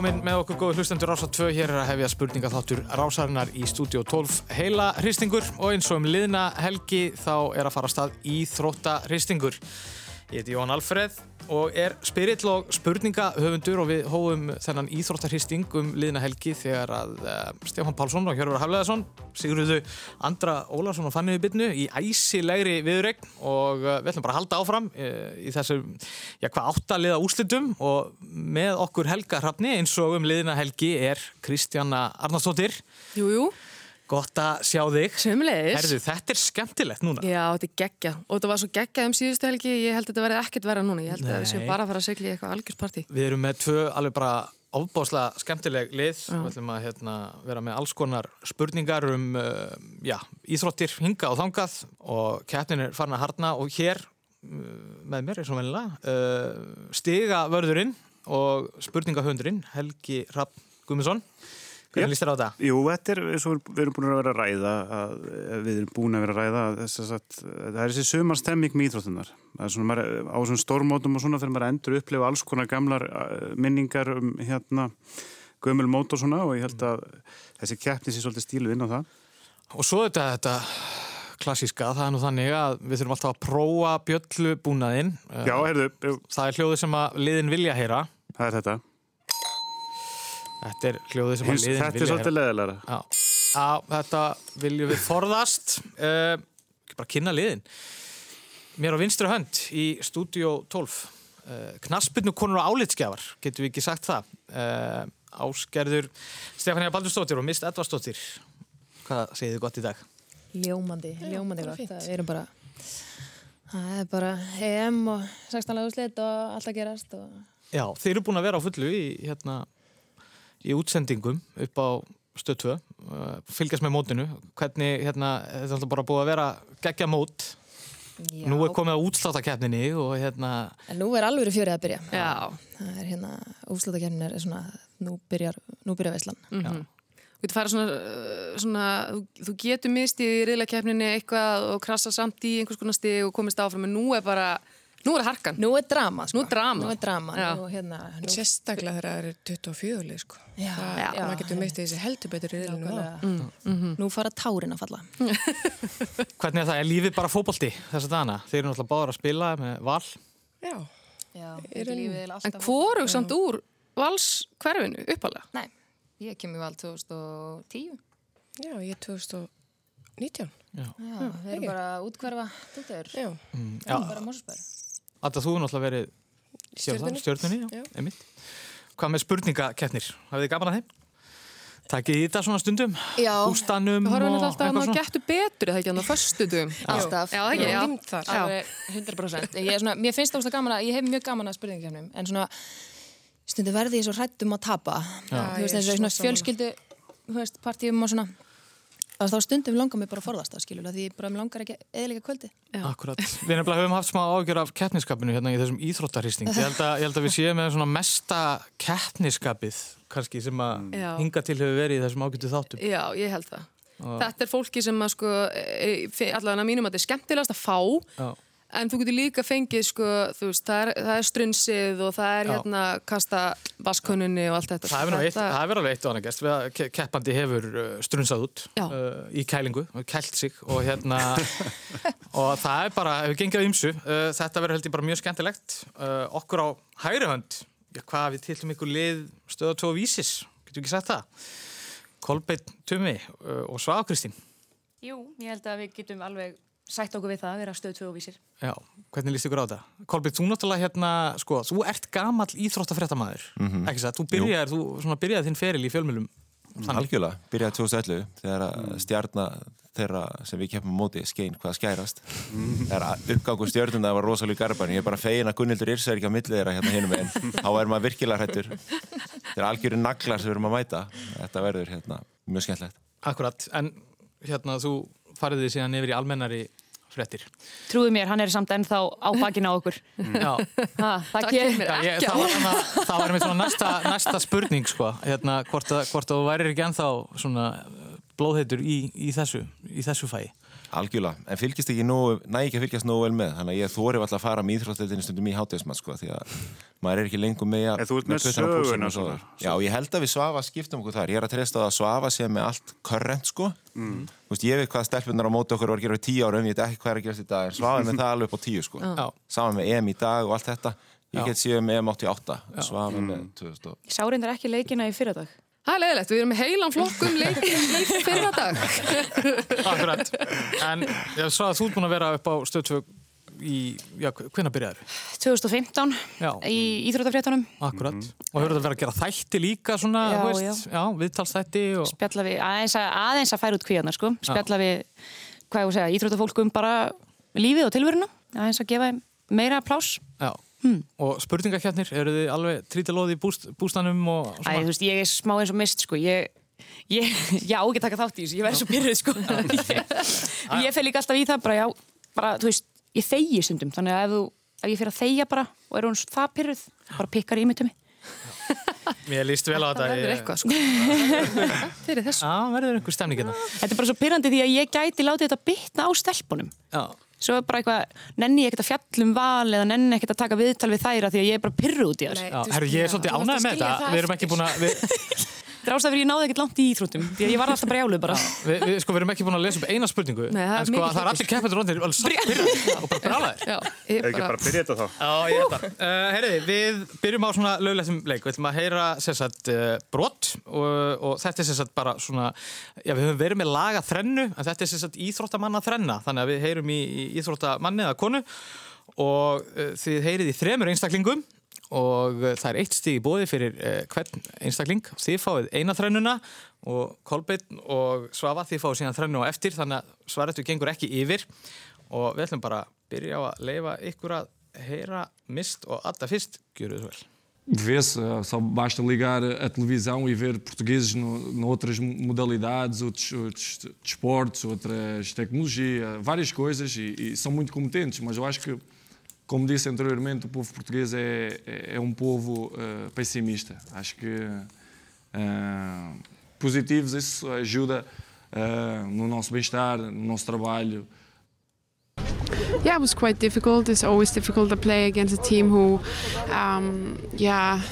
velkomin með okkur góðu hlustendur Rása 2. Hér er að hefja spurningaþáttur Rásarinnar í stúdíu 12 heila hristingur og eins og um liðna helgi þá er að fara að stað í þrótta hristingur. Ég heiti Jón Alfreð og er spirill og spurningahöfundur og við hófum þennan íþróttarhisting um liðna helgi þegar að uh, Stefán Pálsson og Hjörður Hafleðarsson Sigurðu Andra Ólarsson og Fanniði Bytnu í æsilegri viðregn og uh, við ætlum bara að halda áfram uh, í þessu, já hvað áttaliða úslitum og með okkur Helga Hrafni eins og um liðna helgi er Kristjana Arnarsdóttir. Jú, jú, Gott að sjá þig sömulegis. Herðu, þetta er skemmtilegt núna Já, þetta er geggja. Og þetta var svo geggja um síðustu helgi, ég held að þetta verði ekkert verða núna. Ég held að við séum Nei. bara að fara að segla í eitthvað algjörsparti. Við erum með tvö alveg bara ofbáslega skemmtileg lið. Við ætlum að hérna, vera með alls konar spurningar um uh, já, íþróttir hinga og þangað og keppnin er farin að harna og hér uh, með mér er svo venilega uh, stiga vörðurinn og spurningahöndurinn Helgi Rapp Guðmundsson. Hvernig líst þér á þetta? Jú, þetta er og við erum búin að vera að ræða að, við erum búin að vera að ræða að að það er þessi sömar stemming með íþróttunar. Svona á svona stórmótum og svona þegar maður endur að upplifa alls konar gamlar minningar um hérna gömul mót og svona og ég held að þessi keppni sé svolítið stílu inn á það. Og svo þetta, þetta klassíska, það er nú þannig að við þurfum alltaf að prófa bjöllubúnaðinn. Já, heyrðu, Það er hljóðið sem að liðin vilja heyra. það er þetta. Þetta er hljóðið sem Hins, að liðin þetta er vilja svolítið leðilega. Já, á, þetta viljum við forðast. Uh, bara kynna liðin. Mér á vinstri hönd í stúdíó 12. Uh, Knaspinu konur og álitskjafar, getum við ekki sagt það. Uh, áskerður Stefania Baldurstóttir og Mist Edvarsdóttir. Hvað segir þið gott í dag? Ljómandi, ljómandi bara gott. fínt. Það eru bara, það er bara EM og 16 laguslit og allt að gerast og Já, þeir eru búin að vera á fullu í, hérna, í útsendingum upp á stöð 2, uh, fylgjast með mótinu. Hvernig, hérna, þetta er alltaf bara búið að vera geggja mót. já. Nú er komið á útsláttakeppninni og hérna, En nú er alveg fjörið að byrja. Það er hérna, úslutakefnin er svona, nú byrjar, nú byrjar veislan. Mm Þú getur farið svona, uh, svona þú, þú getur mistið í riðlakeppninni eitthvað og krasa samt í einhvers konar stig og komist áfram, en nú er bara, nú er harkan. Nú er drama, sko. Nú er drama. Nú er drama. Já. Nú, hérna, nú, Sérstaklega þegar það eru 24 lið sko. Já, það, já. maður getur mistið þessi heldur betur í reilinu á. nákvæmlega. Nú fara tárin að falla. hvernig er það? Er lífið bara fótbolti þess að dana? Þeir eru náttúrulega báður að spila með val. Já, Já, Er lífið En hvorug samt úr vals hverfinu uppalega? Nei, ég kem í val 2010. já, ég er 2019. Já. Já, við erum bara að útkverfa dúttur. Já, Já, Bara mósusbæri. Adda, þú er náttúrulega verið hjá það, Stjörnunni. stjörnunni, já, Já. einmitt. Hvað með spurningakeppnir? Hafið þið gaman að þeim? Takið í þetta svona stundum? Já. Hústanum Við horfum og þetta alltaf að eitthvað maður svona? getur betur, eða ekki, hann á föstudum. Alltaf. Já, það ekki, já. er. Já. Alveg 100%. Ég er svona, mér finnst það óslega gaman að, ég hef mjög gaman að spurningakefnum, en svona stundu verði ég svo hrættum að tapa. Já, Þú veist, er og svona sammála. fjölskyldu, þú veist, partíum og svona. Að þá stundum langar mig bara að forðast það, skilur, því ég bara mig langar ekki eðilega kvöldi. Akkurat. Við nefnilega höfum haft smá ágjör af keppniskapinu hérna í þessum íþróttarhýsting. Ég held að, ég held að við séum með svona mesta keppniskapið kannski sem að Já. hinga til hefur verið í þessum ágjötu þáttum. Já, ég held það. Þetta er fólki sem að sko, allavega mínum að þetta er skemmtilegast að fá, Já. En þú getur líka fengið sko, þú veist, það er, það er strunsið og það er Já. hérna kasta vaskonunni og allt þetta. Það hefur nú eitt, Þetta- það hefur alveg eitt og annað gæst keppandi hefur uh, strunsað út uh, í kælingu, og kælt sig og hérna og það er bara, hefur gengið á ymsu uh, þetta verður held ég bara mjög skemmtilegt. Uh, okkur á hægri hönd. Já, hvað við tiltum ykkur lið stöða 2 vísis, getur ekki sagt það? Kolbeitt Tumi uh, og Svá Kristín. Jú, ég held að við getum alveg sætt okkur við það að vera stöð 2 og vísir. Já, hvernig líst ykkur á þetta? Kolbeitt, þú náttúrulega hérna, sko, þú ert gamall íþróttafréttamaður, ekki satt? Þú byrjaðir, þú svona byrjaði þinn feril í fjölmjölum Algjörlega, byrjaði 2011 þegar að stjarnar þeirra sem við keppum móti skein hvað skærast. Þegar að uppgangur stjörnuna var rosalega garban ég er bara fegin að Gunnildur Yrsa er ekki á milli þeirra hérna hinum en þá er maður virkilega hrættur þeir eru algjörin naglar sem við erum að mæta. Þetta verður hérna mjög skemmtlegt Akkurat, en hérna þú farið þið síðan yfir í almennari fréttir. Trúið mér, hann er samt ennþá á bakina á okkur. Já, Ha, það kemur. ekki á. það var, hana, það var einmitt svona næsta, næsta spurning sko, hérna hvort að, hvort að þú værir ekki ennþá svona blóðheitur í, í, þessu, í þessu fæi. Algjörlega, en fylgist ekki nógu, næ ekki að fylgjast nógu vel með, þannig að ég þóri alltaf að fara með íþróttdeildinni stundum í hátíðismann, sko, því að maður er ekki lengur með að... En þú ert með söguna svona. Já, ég held að við Svafa skiptum okkur þar, ég er að treysta að Svafa sé með allt current, sko. Mm. Veist, ég veit hvað stelpunar á móti okkur var að gera í tíu árum, ég veit ekki hvað er að gerast í dag, en Svafa er með það alveg upp á tíu, sko. Já. Saman með EM í dag og allt þetta, ég get séð með EM 88, Svafa er með 2000 og... Ég sá reyndar ekki leikina í fyrradag. Það er leiðilegt, við erum með heilan flokkum leikin í fyrra dag. Akkurat. En ég svo að þú ert búin að vera upp á stöðtvög í, já, hvenær byrjaður? 2015 Já. í Íþrótafréttunum. Akkurat. Og hefur þetta verið að gera þætti líka svona, Já, þú veist, já, viðtalsþætti og... Spjalla við, aðeins að, aðeins að færa út kvíðarnar, sko. Spjalla við, hvað ég að segja, Íþrótafólk um bara lífið og tilveruna. Aðeins að gefa þeim meira plás. Já. Og spurningakjarnir, eru þið alveg trítilóði í búst, bústanum og Æ, svona? þú veist, ég er smá eins og mist, sko. Ég, ég, ég á ekki að taka þátt í þessu, ég verði svo pyrruð, sko. ég, ég fer líka alltaf í það, bara, já, bara, þú veist, ég þegi stundum. Þannig að ef, þú, ef ég fer að þegja bara og er hún það pyrruð, bara pikkar í mig til mig. Mér líst vel á þetta. Það verður eitthvað, sko. Fyrir þessu. Já, verður einhver stemning hérna. Þetta er bara svo pyrrandi því að ég gæti látið þetta bitna á stelpunum. Já. Svo er bara eitthvað, nenni ég ekkert að fjallum val eða nenni ekkert að taka viðtal við þæra því að ég er bara pyrru út í þess. Herru, ég er svolítið ánægð með þetta. það Við erum ekki búin að, við, Það er ástæður ég náði ekkert langt í íþróttum því að ég var alltaf brjáluð bara. við, við, sko, við erum ekki búin að lesa upp eina spurningu. Nei, það en sko, mikill það er allir keppendur róndir alveg samt byrjaðir og bara brálaðir. Já, ég ekki bara að byrja þetta þá? Já, ég held það. Uh, heyriði, við byrjum á svona löglegtum leik. Við ætlum að heyra sérsagt uh, brott og, og þetta er sérsagt bara svona, já við höfum verið með laga þrennu, en þetta er sérsagt íþróttamanna þrenna, þannig að við heyrum í, í íþróttamanni eða konu og uh, þið heyrið í þremur einstaklingum og uh, það er eitt stíg í bóði fyrir uh, hvern einstakling. Þið fáið eina þrennuna og Kolbeinn og Svafa þið fáið síðan þrennu á eftir, þannig að svaretu gengur ekki yfir og við ætlum bara að byrja á að leifa ykkur að heyra mist og alltaf fyrst, gjöru þið vel. Vê-se, eh, só basta ligar a televisão e ver portugueses no, noutras modalidades, outros, outros desportos, outras tecnologia, várias coisas e, e são muito competentes, mas eu acho que, como disse anteriormente, o povo português é, é, é um povo eh, pessimista. Acho que eh, positivos isso ajuda eh, no nosso bem-estar, no nosso trabalho. Yeah, it was quite difficult. It's always difficult to play against a team who, um, yeah,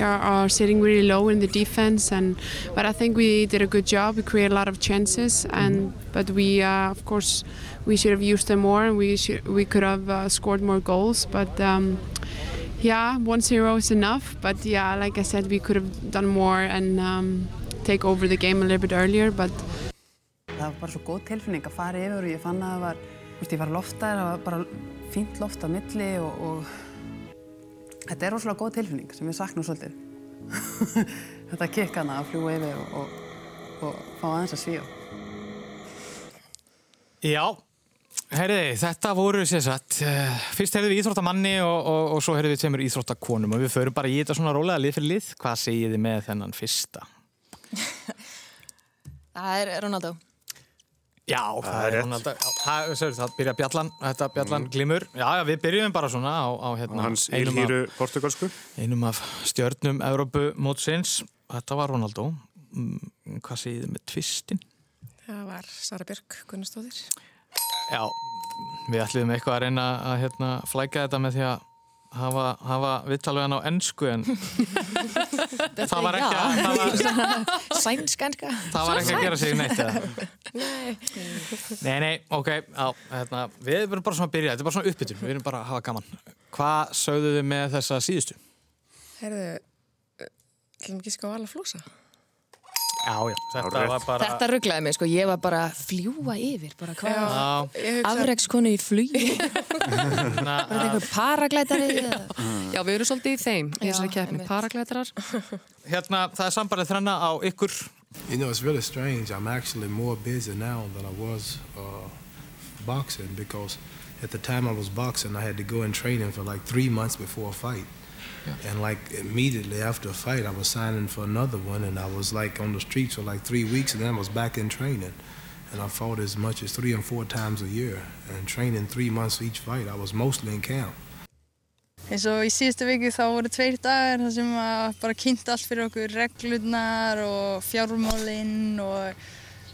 are sitting really low in the defense. And but I think we did a good job. We created a lot of chances, and but we, uh, of course, we should have used them more, and we should we could have uh, scored more goals. But um, yeah, 1-0 is enough. But yeah, like I said, we could have done more and um, take over the game a little bit earlier. But Það var bara svo góð tilfinning að fara yfir og ég fann að það var, þú veist, ég var að lofta þér, það var bara fínt loft á milli og, og þetta er rosalega góð tilfinning sem við saknum svolítið. þetta kikk hana að fljúa yfir og, og, og fá aðeins að svíja. Já, herriði, þetta voru sérsagt, uh, fyrst heyrðum við íþróttamanni og, og, og svo heyrðum við tveimur íþróttakonum og við förum bara í þetta svona rólega lið fyrir lið. Hvað segið þið með þennan fyrsta? Það er Ronaldo. Já, það er Ronaldo. Já, það, það, það byrja bjallan, þetta bjallan glimur. Já, já, við byrjum bara svona á, á hérna, Hans af, portugalsku. einum af stjörnum Evrópu mótsins. Þetta var Ronaldo. Mm, Hvað segið þið með tvistin? Það var Sara Björk Gunnarsdóttir. Já, við ætlum eitthvað að reyna að hérna, flæka þetta með því að hafa, hafa viðtalvegan á ennsku en það var ekki að, það var, Sænskænska. það var ekki að gera sig neitt eða? Nei, nei, ok, já, hérna, við erum bara svona að byrja, þetta er bara svona uppbytun, við erum bara að hafa gaman. Hvað sögðu þið með þessa síðustu? Herðu, ætlum ekki sko að alla flósa? Já, já, þetta var bara... Þetta rugglaði mig, sko. Ég var bara að fljúa yfir. Bara hvað? Já, Afrekskonu í Var þetta einhver paraglætari? eða? Já, við erum svolítið í þeim, í Já, þessari keppni. Paraglætarar. hérna, það er sambarið þrenna á ykkur. You know, it's really strange. I'm actually more busy now than I was uh, boxing because at the time I was boxing, I had to go in training for like three months before a fight. And like immediately after a fight, I was signing for another one, and I was like on the streets for like three weeks, and then I was back in training. And I fought as much as three and four times a year, and training three months each fight. I was mostly in camp. eins og í síðustu viku þá voru tveir dagar þar sem að bara kynnt allt fyrir okkur reglurnar og fjármálinn og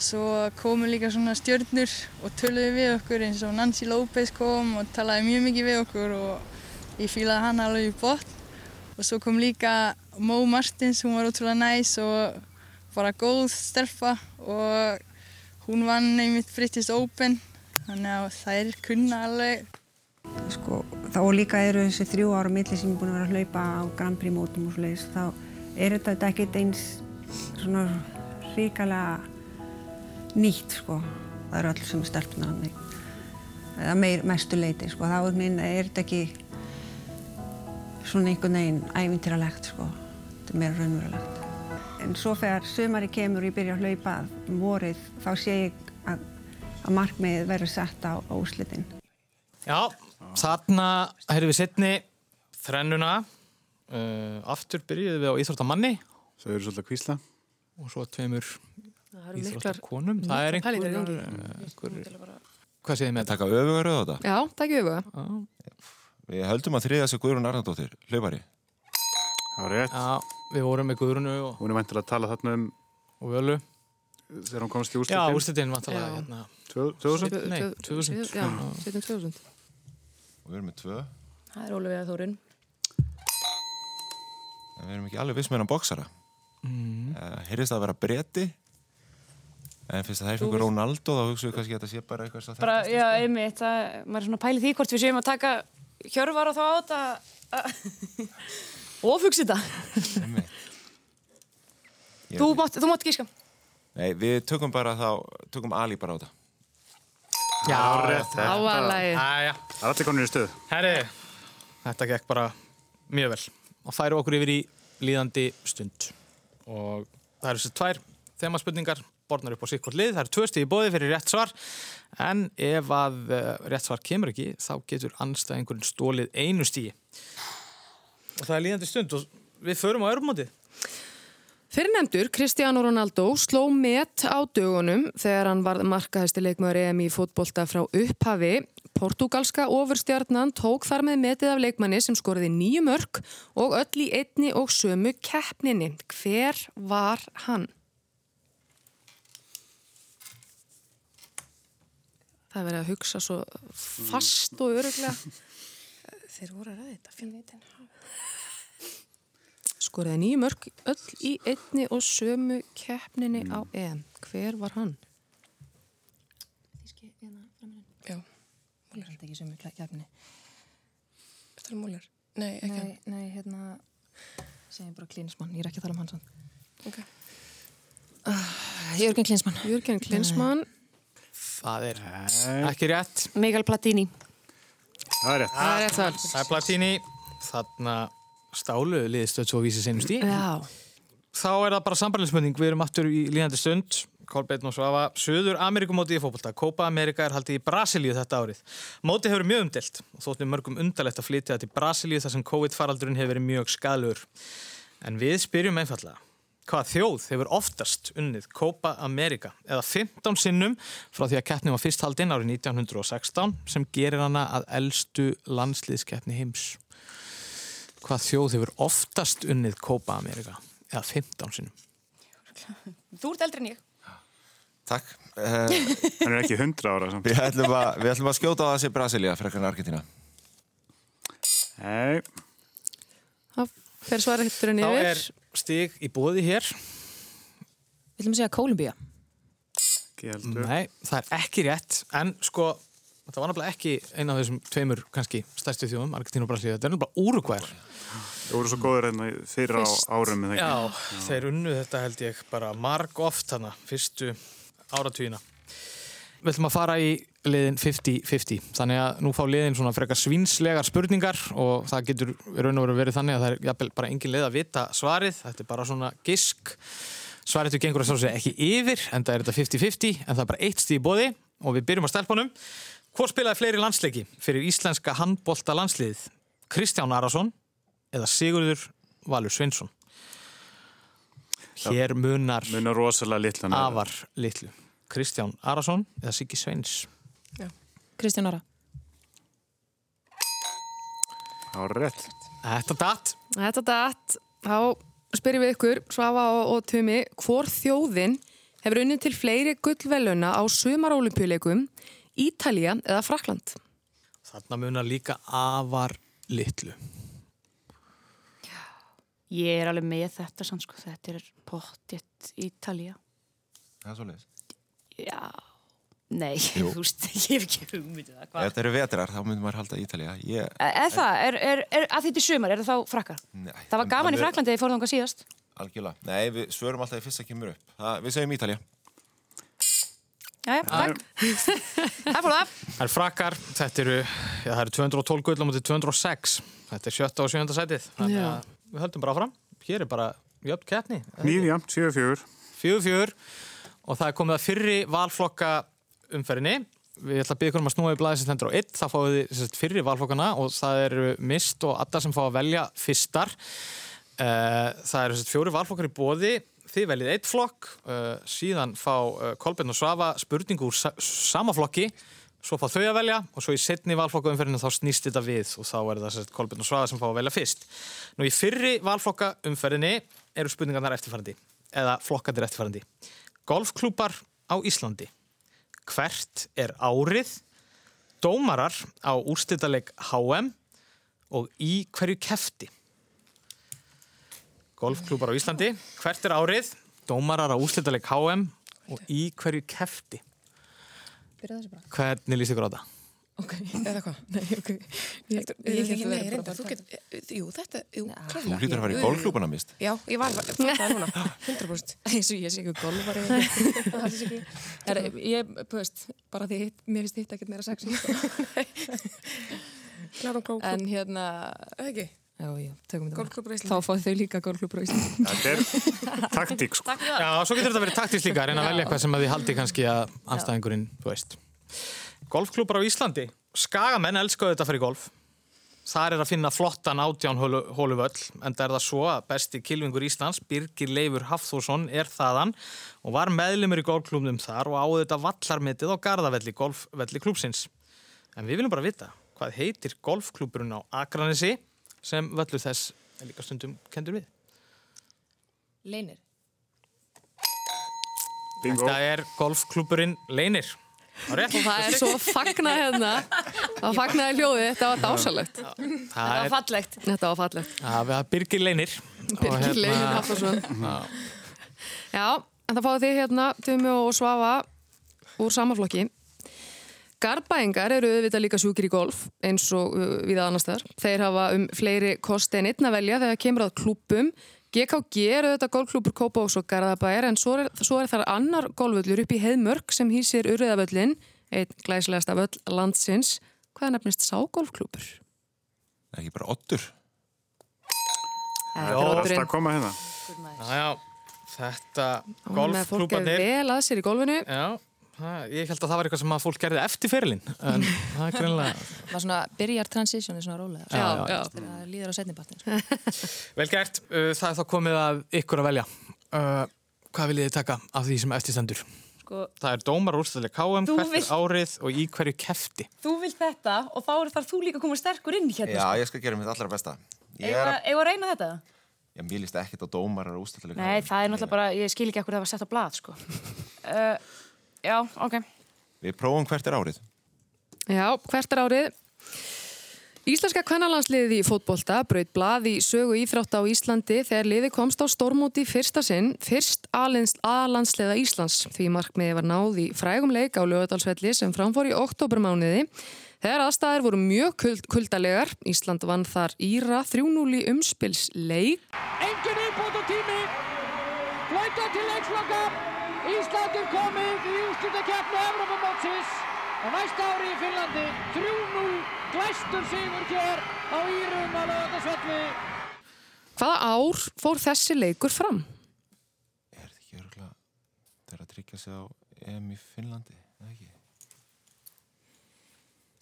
Svo komu líka svona stjörnur og töluðu við okkur eins og Nancy Lopez kom og talaði mjög mikið við okkur og ég fílaði hann alveg í botn. Og svo kom líka Mo Martins, hún var ótrúlega næs og bara góð stelpa og hún vann einmitt British Open þannig að þær kunna alveg. Sko, þá líka eru þessi þrjú ára milli sem ég er búin að vera að hlaupa á Grand Prix mótum og svoleiðis, þá er þetta ekkert eins svona ríkalega nýtt sko. Það eru allir sem stelpunar hann eða meir, mestu leiti sko. Þá er þetta ekki svona einhvern veginn ævintýralegt sko. Þetta er meira raunverulegt. En svo þegar sömari kemur og ég byrja að hlaupa um vorið, þá sé ég að, að markmiðið verður sett á, á úslitin. Já, þarna heyrðum við setni þrennuna. Uh, aftur byrjuðum við á Íþróttamanni. Svo eru svolítið að kvísla. Og svo tveimur Íþróttakonum. Það er pælingar í einhver... gangi. einhver hvað séð þið með þetta? Taka öfugaröð á þetta? Já, takk auðvitað. Við höldum að þriða sig Guðrún Arnardóttir, hlaupari. Það var rétt. Já, við vorum með Guðrunu og... Hún er vantilega að tala þarna um... Og Völu. Þegar hún komast í úrslitin. Já, úrslitin vantilega Já. hérna. 2000? Nei, 2000. Já, 2000. Og við erum með tvö. Það er Ólafið Þórun. En við erum ekki alveg viss með hann bóksara. Mm. Uh, Heyrðist það að vera bretti. En fyrst að það er fyrir veist- Ronaldo, þá hugsaum við kannski að þetta sé bara eitthvað svo Bara, já, einmitt, það, maður er svona að pæli því hvort við séum að taka hjörvar og þá á þetta ofugsi þetta. Ég- Þú mátt, þú mátt gíska. Nei, við tökum bara þá, tökum Ali bara á þetta. Já, rétt. Æja. Það er allir konur í stöð. Herri, þetta gekk bara mjög vel. Og færu okkur yfir í líðandi stund. Og það eru þessi tvær þemaspurningar borðnar upp á sikkort lið. Það eru tvö stíði bóði fyrir rétt svar. En ef að uh, rétt svar kemur ekki, þá getur anstæðingurinn stólið einu stíði. Og það er líðandi stund og við förum á örmótið. Fyrirnefndur Cristiano Ronaldo sló met á dögunum þegar hann var markahæsti leikmaður EM í fótbolta frá upphafi. Portugalska ofurstjarnan tók þar með metið af leikmanni sem skoriði nýju mörg og öll í einni og sömu keppninni. Hver var hann? Það er verið að hugsa svo fast og öruglega. Þeir voru að ræða þetta, finn veitin. Skoriði nýju mörg öll í einni og sömu keppninni á EM. Hver var hann? Þíski, hérna, framinn. Já. Múlar þetta ekki við klækjafni. Þetta er múlar. Nei, ekki Nei, nei, hérna, segjum bara Klinsmann, ég er ekki að tala um hans. Ok. Jörgen Klinsmann. Jörgen Klinsmann. Það er ekki rétt. Mikael Platini. Það er rétt. Það er rétt svar. Það er Platini. Þarna stálu liðstöð svo vísi seinum stíð. Já. Þá er það bara sambarlinsmönding. Við erum aftur í líðandi stund. Kolbeinn og Svafa. Söður Amerikumótið í fókbalta. Copa America er haldið í Brasilíu þetta árið. Mótið hefur mjög umdelt og þóttum mörgum undarlegt að flytja þetta til Brasilíu þar sem COVID-faraldurinn hefur verið mjög skadalur. En við spyrjum einfallega. Hvaða þjóð hefur oftast unnið Copa America eða 15 sinnum frá því að keppni var fyrst haldinn árið 1916 sem gerir hana að eldstu landsliðskeppni heims? Hvað þjóð hefur oftast unnið Copa America eða 15 sinnum? Þú ert eldri en ég. Takk. Uh, Hann er ekki 100 ára samt. við, ætlum að, við ætlum að skjóta á þessi Brasilia frekar en Argentina. Nei. Það fer svarætturinn Þá yfir. er stig í bóði hér. Við að segja heldur. Nei, það er ekki rétt, en sko, þetta var náttúrulega ekki eina af þessum tveimur kannski stærstu þjóðum, Argentínu og Brasilíu, þetta er náttúrulega Úrugvær. Það voru svo góður hérna fyrir á Fyrst- árum með það Já, þeir unnu þetta held ég bara marg oft þarna, fyrstu áratvíina. Við ætlum að fara í liðin 50-50, þannig að nú fá liðin svona frekar svínslegar spurningar og það getur raun og veru verið þannig að það er jafnvel bara engin leið að vita svarið, þetta er bara svona gisk. Svarið þú gengur að sjálfsögja ekki yfir, en það er þetta 50-50, en það er bara eitt stíð í bóði og við byrjum á stelpunum. Hvor spilaði fleiri landsleiki fyrir íslenska handbolta landsliðið? Kristján Arason eða Sigurður Valur Sveinsson? Hér munar, munar afar litlu. Kristján Arason eða Siggi Sveins? Kristján Ára. Það var rétt. Þetta datt. Þetta datt. Þá spyrjum við ykkur, Svafa og, og Tumi, hvor þjóðin hefur unnið til fleiri gullveluna á sumarolimpíuleikum, Ítalía eða Frakland? Þarna munar líka afar litlu. Ég er alveg með þetta sann sko, þetta er pottjett Ítalía. Það er svolítið. Já, nei, Jú. þú veist, ég hef ekki hugmyndið það. Ef þetta eru vetrar, þá myndum maður halda Ítalía. Ég, Er það, er, er, er, að þetta er sumar, er það þá frakkar? nei, Það var gaman í Fraklandi þegar ég fór þangað síðast. Algjörlega. Nei, við svörum alltaf í fyrsta kemur upp. Það, við segjum Ítalía. Jæja, takk. Það fór það. Það er frakkar, þetta eru, já, það eru 212 gull á mútið 206. Þetta er sjötta og sjönda sætið. Þannig Já. að við höldum bara fram. Hér er bara jöfn keppni. Nýðjamt, 7-4. Fjögur fjör og það er komið að fyrri valflokka umferðinni. Við ætlum að byggja ykkur um að snúa í blæði sem stendur á 1. Það fáið þið sem sagt, fyrri valflokkana og það eru mist og alla sem fá að velja fyrstar. Eh, Það eru sagt, fjóri valflokkar í bóði. Þið veljið eitt flokk, eh, síðan fá eh, Kolbeinn og Svafa spurningu úr sa sama flokki, svo fá þau að velja og svo í setni valflokka umferðinu þá snýst þetta við og þá er það sem sagt, Kolbeinn og Svafa sem fá að velja fyrst. Nú í fyrri valflokka umferðinni eru spurningarnar eftirfærandi eða flokkandir eftirfærandi. Golfklúpar á Íslandi. Hvert er árið? Dómarar á úrstitaleg HM og í hverju kefti? Golfklúpar á Íslandi. Hvert er árið? Dómarar á úrstitaleg HM og í hverju kefti? Hvernig líst ykkur á það? Ok, eða hvað? Nei, ok. Ég, ég, nei, ég- reyndar, þú get, jú, þetta, jú, klárlega. Þú hlýtur að fara í golfklúbana mist. Já, ég var, það er núna, 100%. eins og ég sé ekki golfari það sé ekki er, ég, veist, bara því mér finnst hitt ekkert meira sexy Klárum klóklúb. en hérna ekki? já, já, tökum þetta Golfklúbbur á bara. Íslandi. þá fá þau líka golfklúbur á Íslandi Þetta er taktík, sko. Já, svo getur þetta verið taktist líka, reyna að velja eitthvað sem að þið haldi kannski að anstæðingurinn, þú veist. Golfklúpar á Íslandi. Skagamenn elskaðu þetta fyrir golf. Þar er að finna flottan átján hólu- hóluvöll, en það er það svo að besti kilvingur Íslands, Birgir Leifur Hafþórsson, er þaðan og var meðlumur í golfklúbnum þar og áður þetta vallarmitið á Garðavelli, golfvelli klúbsins. En við viljum bara vita, hvað heitir golfklúburinn á Akranesi sem völlur þess er líka stundum kendur við? Leinir Bingo. Þetta er golfklúburinn Leinir. Og það er svo fagnað hérna. Það fagnaði hljóðið, þetta var dásalegt. Það Það var fallegt. Þetta var fallegt. það er Birgir Leinir. Og Birgir hérna- Leifur Hafþórsson. Já. Já, en það fáið þið hérna, Tumi og Svafa úr samaflokki. Garðbæingar eru auðvitað líka sjúkir í golf eins og uh, við annars þar. Þeir hafa um fleiri kosti en einn að velja þegar kemur að klúpum. GKG eru auðvitað golfklúpur Kópavóks og Garðabæjar en svo er, svo er þar annar golfvöllur upp í Heiðmörk sem hýsir Urriðavöllin, einn glæsilegasta völl landsins. Hvað nefnist sá golfklúpur? Ekki bara ottur. Þetta er Það er að koma hérna. Já, já, þetta með fólk er vel að sér í golfinu. Já, það, ég held að það var eitthvað sem að fólk gerði eftir fyrirlin. En það er greinlega var svona byrjar transitioni svona rólega Já, já. þegar það líður á setnipartin sko. vel gert. Uh, Það er þá komið að ykkur að velja. Uh, Hvað viljið þið taka af því sem eftirstendur? Sko, Það er dómar úrstæðileg KM, hvert er vilt- árið og í hverju kefti. þú vilt þetta og þá er þar þú líka komið sterkur inn hérna. Já, ég skal gera mitt allra besta. Ég Eða er að... reyna þetta? Já, mér líst ekkert á dómarar og ústættilega. Nei, það er náttúrulega bara, ég skil ekki já, ok. Við prófum hvert er árið. Já, hvert er árið? Íslenska kvennalandsliðið í fótbolta braut blað í sögu íþrátt á Íslandi þegar liði komst á stórmóti fyrsta sinn, fyrst aðlandsliða Íslands. Því markmiði var náð í frægum leik á lögadalsvelli sem framfór í oktobermániði. Þegar aðstæðir voru mjög kuld kuldalegar, Ísland vann þar Íra 3-0 í umspilsleik. Engin og tími. Flauta til leiksloka. Ísland er komið í úrslutakeppni Evrópamótsins á næsta ári í Finnlandi. 3-0 glæstur sigur hér á Írum að lögðarsvelli. Hvaða ár fór þessi leikur fram? Er þetta ekki örgulega þegar að tryggja sig á EM í Finnlandi? eða ekki?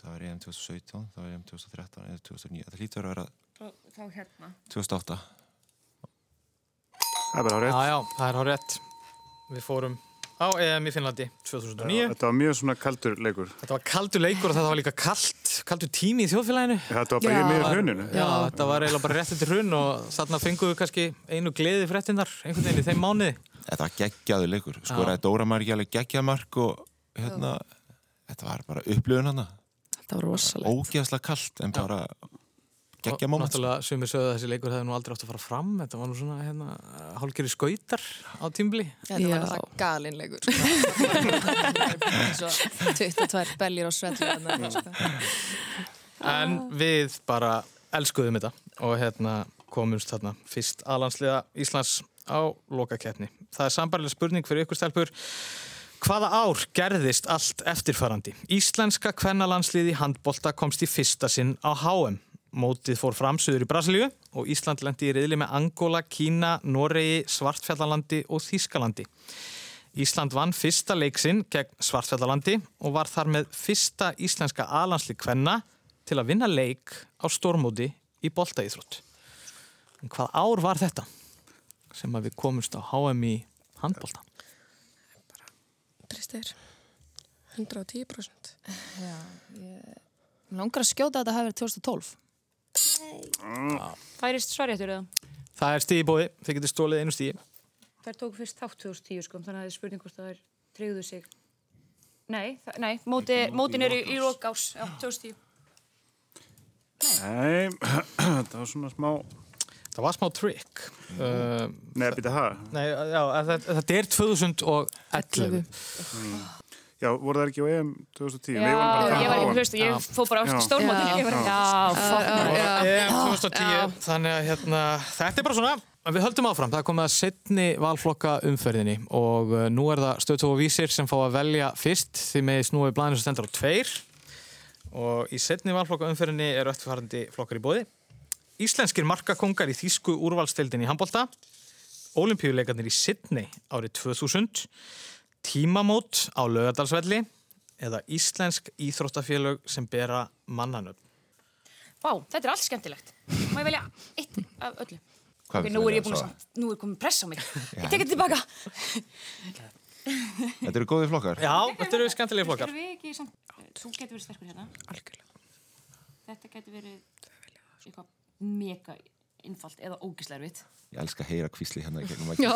Það var EM 2017, það var EM 2013 eða 2009. Það hlýtur að vera Þá hérna. 2008. Það er bara á rétt. Já, já, það er á rétt. Við fórum á EM í Finnlandi 2009. Þetta var mjög svona kaldur leikur. Þetta var kaldur leikur og þetta var líka kalt, kaldur tími í þjóðfélaginu. Þetta var bara í miður hruninu. Já, þetta var eiginlega bara rétt eftir hrun og þarna fenguðu kannski einu gleði fréttinnar einhvern veginn í þeim mánuði. Þetta var geggjaðu leikur, skoraði Dóra Margi alveg geggjamark og hérna, þetta var bara upplifun hana. Þetta var rosalegt. Ógeðslega kallt en bara geggja Og moment. náttúrulega sumir sögðu að þessi leikur hefði nú aldrei átt að fara fram þetta var nú svona hérna, hálfgerði skautar á tímbli Já, þetta var alltaf galinleikur sko. 22 bellir á svellu sko. en við bara elskuðum þetta og hérna komumst þarna fyrst aðlandsliða Íslands á lokakeppni. Það er sambarileg spurning fyrir ykkur stelpur Hvaða ár gerðist allt eftirfarandi? Íslenska kvennalandsliði handbolta komst í fyrsta sinn á HM. Mótið fór fram söður í Brasilíu og Ísland lendi í reyðli með Angola, Kína, Noregi, Svartfjallalandi og Þískalandi. Ísland vann fyrsta leiksinn gegn Svartfjallalandi og var þar með fyrsta íslenska aðlandsli kvenna til að vinna leik á stormóti í boltaíþrótt. En hvað ár var þetta sem að við komumst á HM í handbolta? Tristir 110% Já, ég langar að skjóta að þetta hafi verið 2012 Færist svaréttur eða? Það er stíði bóði, þið getur stólið einu stíði. Þær tók fyrst þátt 2010 sko, þannig að það er spurning hvort það er treyðu sig. Nei, það, nei móti, mótin er í, í lok ás, já, 2010. Nei, það var svona smá... Það var smá trick. Uh, Nei, býta það. Nei, já, þetta, þetta er 2011. Mm. Já, voru það ekki á EM 2010? Já, ég var ekki hlust, ég fóð bara á stórmótinu. Ég var ekki, já. EM 2010, þannig að hérna, þetta er bara svona, við höldum áfram. Það komið að setni valflokka umferðinni og uh, nú er það stöðtóð og vísir sem fá að velja fyrst því með snúið blæðinu sem stendur á tveir og í setni valflokka umferðinni eru eftirfærandi flokkar í bóði. Íslenskir markakongar í Þísku úrvalstildin í handbolta, olimpíuleikarnir í Sydney árið 2000, tímamót á lögadalsvelli eða Íslensk íþróttafélög sem bera mannanöfn. Vá, þetta er allt skemmtilegt. Má ég velja eitt af öllu? Hvað Ok, viltu nú er ég búin að nú er komin press á mig. Ég tek þetta tilbaka. Þetta eru góði flokkar. Já, þetta eru skemmtilegi flokkar. Erum við ekki samt, þú getur verið sterkur hérna. Algjörlega. Þetta getur verið eitthvað mega innfalt eða ógislervitt. Ég elska að heyra kvísli hérna í gegnum Já,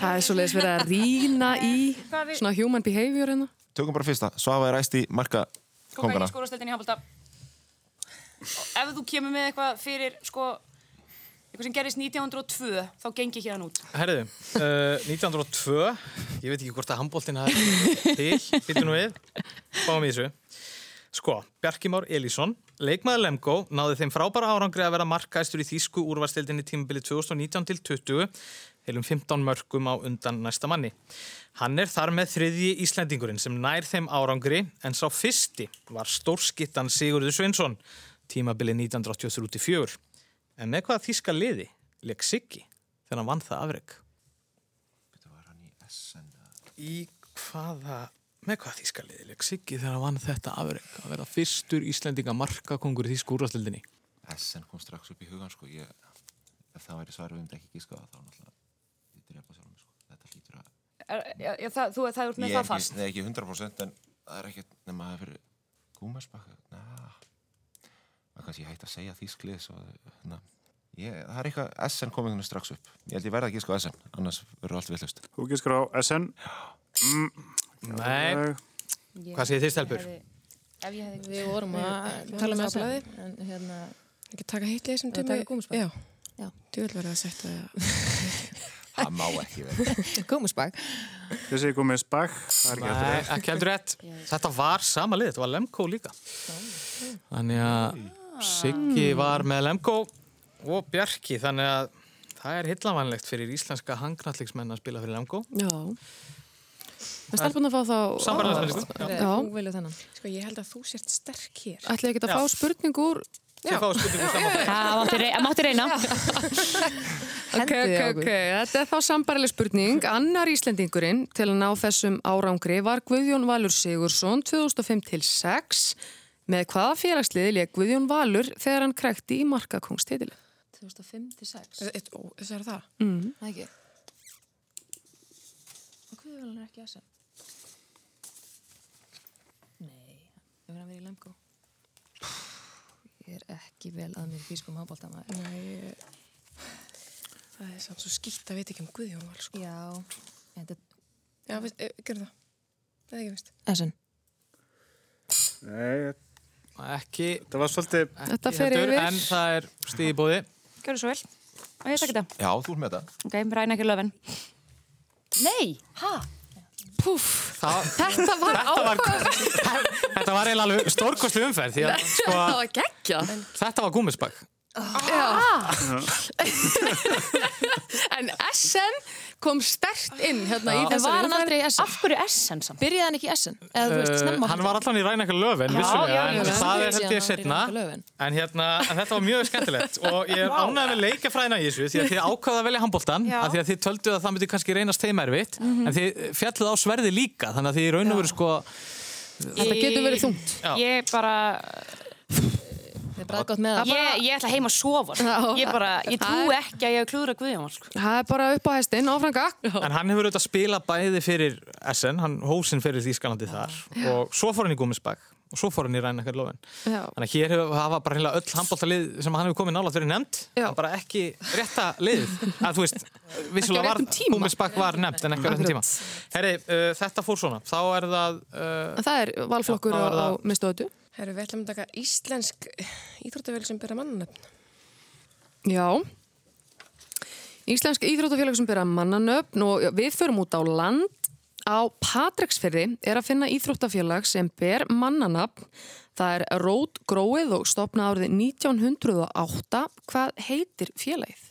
Það er svoleiðis verið að rýna í við- svona human behavior hérna. Tökum bara fyrsta, Svafa er æst í marka kongana. skórastöldinni í handbólta. Ef þú kemur með eitthvað fyrir, sko, eitthvað sem gerist 1902, þá gengi hérna út. Herðu, uh, 1902, ég veit ekki hvort að handbóltin hafi til, býttu nú við, fáum í þessu. Sko, Bjarki Már Elísson, leikmaður Lemgo, náði þeim frábæra árangri að vera markaðistur í Þýsku úrvarstildinni tímabili 2019 til 20, heilum 15 mörgum á undan næsta manni. Hann er þar með þriðji Íslendingurinn sem nær þeim árangri, en sá fyrsti var stórskittan Sigurður Sveinsson, tímabili 1983-84. En með hvaða þýska liði leik Siggi þegar hann vann það afreg? Í hvaða, með hvaða þýska liði leik Siggi þegar hann vann þetta afreg? Að vera fyrstur Íslendinga markakongur í þýsku úrvastildinni. SN kom strax upp í hugan sko. Ég, ef það væri svarið við um ekki gíska þá náttúrulega ég drepa sjálf mig sko. Þetta hlýtur að... Er, já, já, það, þú, það er með Ég er það fast. ekki, nei, ekki 100% en það er ekkert nema að það fyrir gúmersbakka. Það kannski hægt að segja þýsklið svo, na, ég, það er eitthvað SN komið hérna strax upp. Ég held ég verða ekki sko SN, annars verður allt villust. Þú gískar á SN. Mm. Nei. Hvað segir þið stelpur? Ef ég hefði... Við vorum að tala með aflaði. En hérna... Ekki taka sem Að tíma. Þú vil vera að setja það. Það má ekki vera. Gúmusbak. Þið segir er ekki Nei, eftir ekki heldur rétt. Þetta var sama lið, þetta var Lemko líka. Þannig að Siggi var með Lemko og Bjarki, þannig að það er hillavænlegt fyrir íslenska hangnalliksmenn að spila fyrir Lemko. Já. Það er búin að fá þá... Sambærilega spurningu. Já. Þú velju þennan. Sko ég held að þú sért sterk hér. Ætlaði ekki að fá spurningu úr... Þið fáið spurningu saman. Það mátti, rey, mátti reyna. Ok, ok, ok. Þetta er þá sambarileg spurning. Annar Íslendingurinn til að ná þessum árangri var Guðjón Valur Sigursson 2005 til 6 með hvaða félagsliði leik Guðjón Valur þegar hann krekti í markakongstitili? 2005 til 6. Þess er það? Mm. Það ekki. Hvað er ekki að sem? Nei, hefur hann verið í Lemko? Ég er ekki vel að mér fískum hábóltamæður. Nei, það er samt svo skýtt að veit ekki um Guðjón Val sko. Já, þetta Já, við, e, gerðu það. Það er ekki veist. Essen. Nei, ekki. Það var svolítið... Þetta fer yfir. En það er stíð í bóði. Gjörðu svo vel. Og ég takk þetta. Já, þú er með þetta. Ok, ræna ekki löfin. Nei, hæ? Púf, það, þetta var þetta var, áhuga. þetta var eiginlega alveg stórkostlu umferð því að sko, Það var geggja. þetta var gúmisbakk. Já. en SN kom stert inn hérna í En þessari var hann aldrei í Essen? Af hverju Essen samt? Byrjaði hann ekki í Essen? Eða þú veist, Uh, snemma hann var allan í Rænækja löfin, vissulega, en það er held ég hann setna. En, hérna, en þetta var mjög skemmtilegt og ég er ánægð með leikafræðina í þessu því að þið ákvaða að velja handbóltan að því að þið töldu að það myndi kannski reynast þeim erfitt Mhm. en þið fjalluð á sverði líka þannig að þið í raun og veru sko Þetta getur verið þungt. Ég bara... Þið er bræðgótt með það. Ég, ég ætla heim að sofa. sko. Ég bara, ég trú ekki að ég hef klúðra Guðjón. Sko. Það er bara upp á hestin, áfranga. En hann hefur auðvitað spilað bæði fyrir SN, hann hósinn fyrir Þýskalandi þar og svo fór hann í Gúmisbakk og svo fór hann í Rænækja löfin. Já. Þannig að hér hefur, hafa bara heila öll handbóltalið sem hann hefur komið nála fyrir nefnd, en bara ekki rétta liðið. Að þú veist, vissulega var. Gúmisbakk var nefnd en ekki á réttum tíma. Herri, uh, þetta fór svona, þá er það... Uh, það er valflokkur á, á það- mistöðu. Herru, við ætlum að taka íslensk íþróttavél sem byrja mannanöfn. Já. Íslensk íþróttafélag sem byrja mannanöfn og við förum út á land. Á Patreksfyrði er að finna íþróttafélag sem ber mannanöfn. Það er Rót Gróið og stopna árið 1908. Hvað heitir félagið?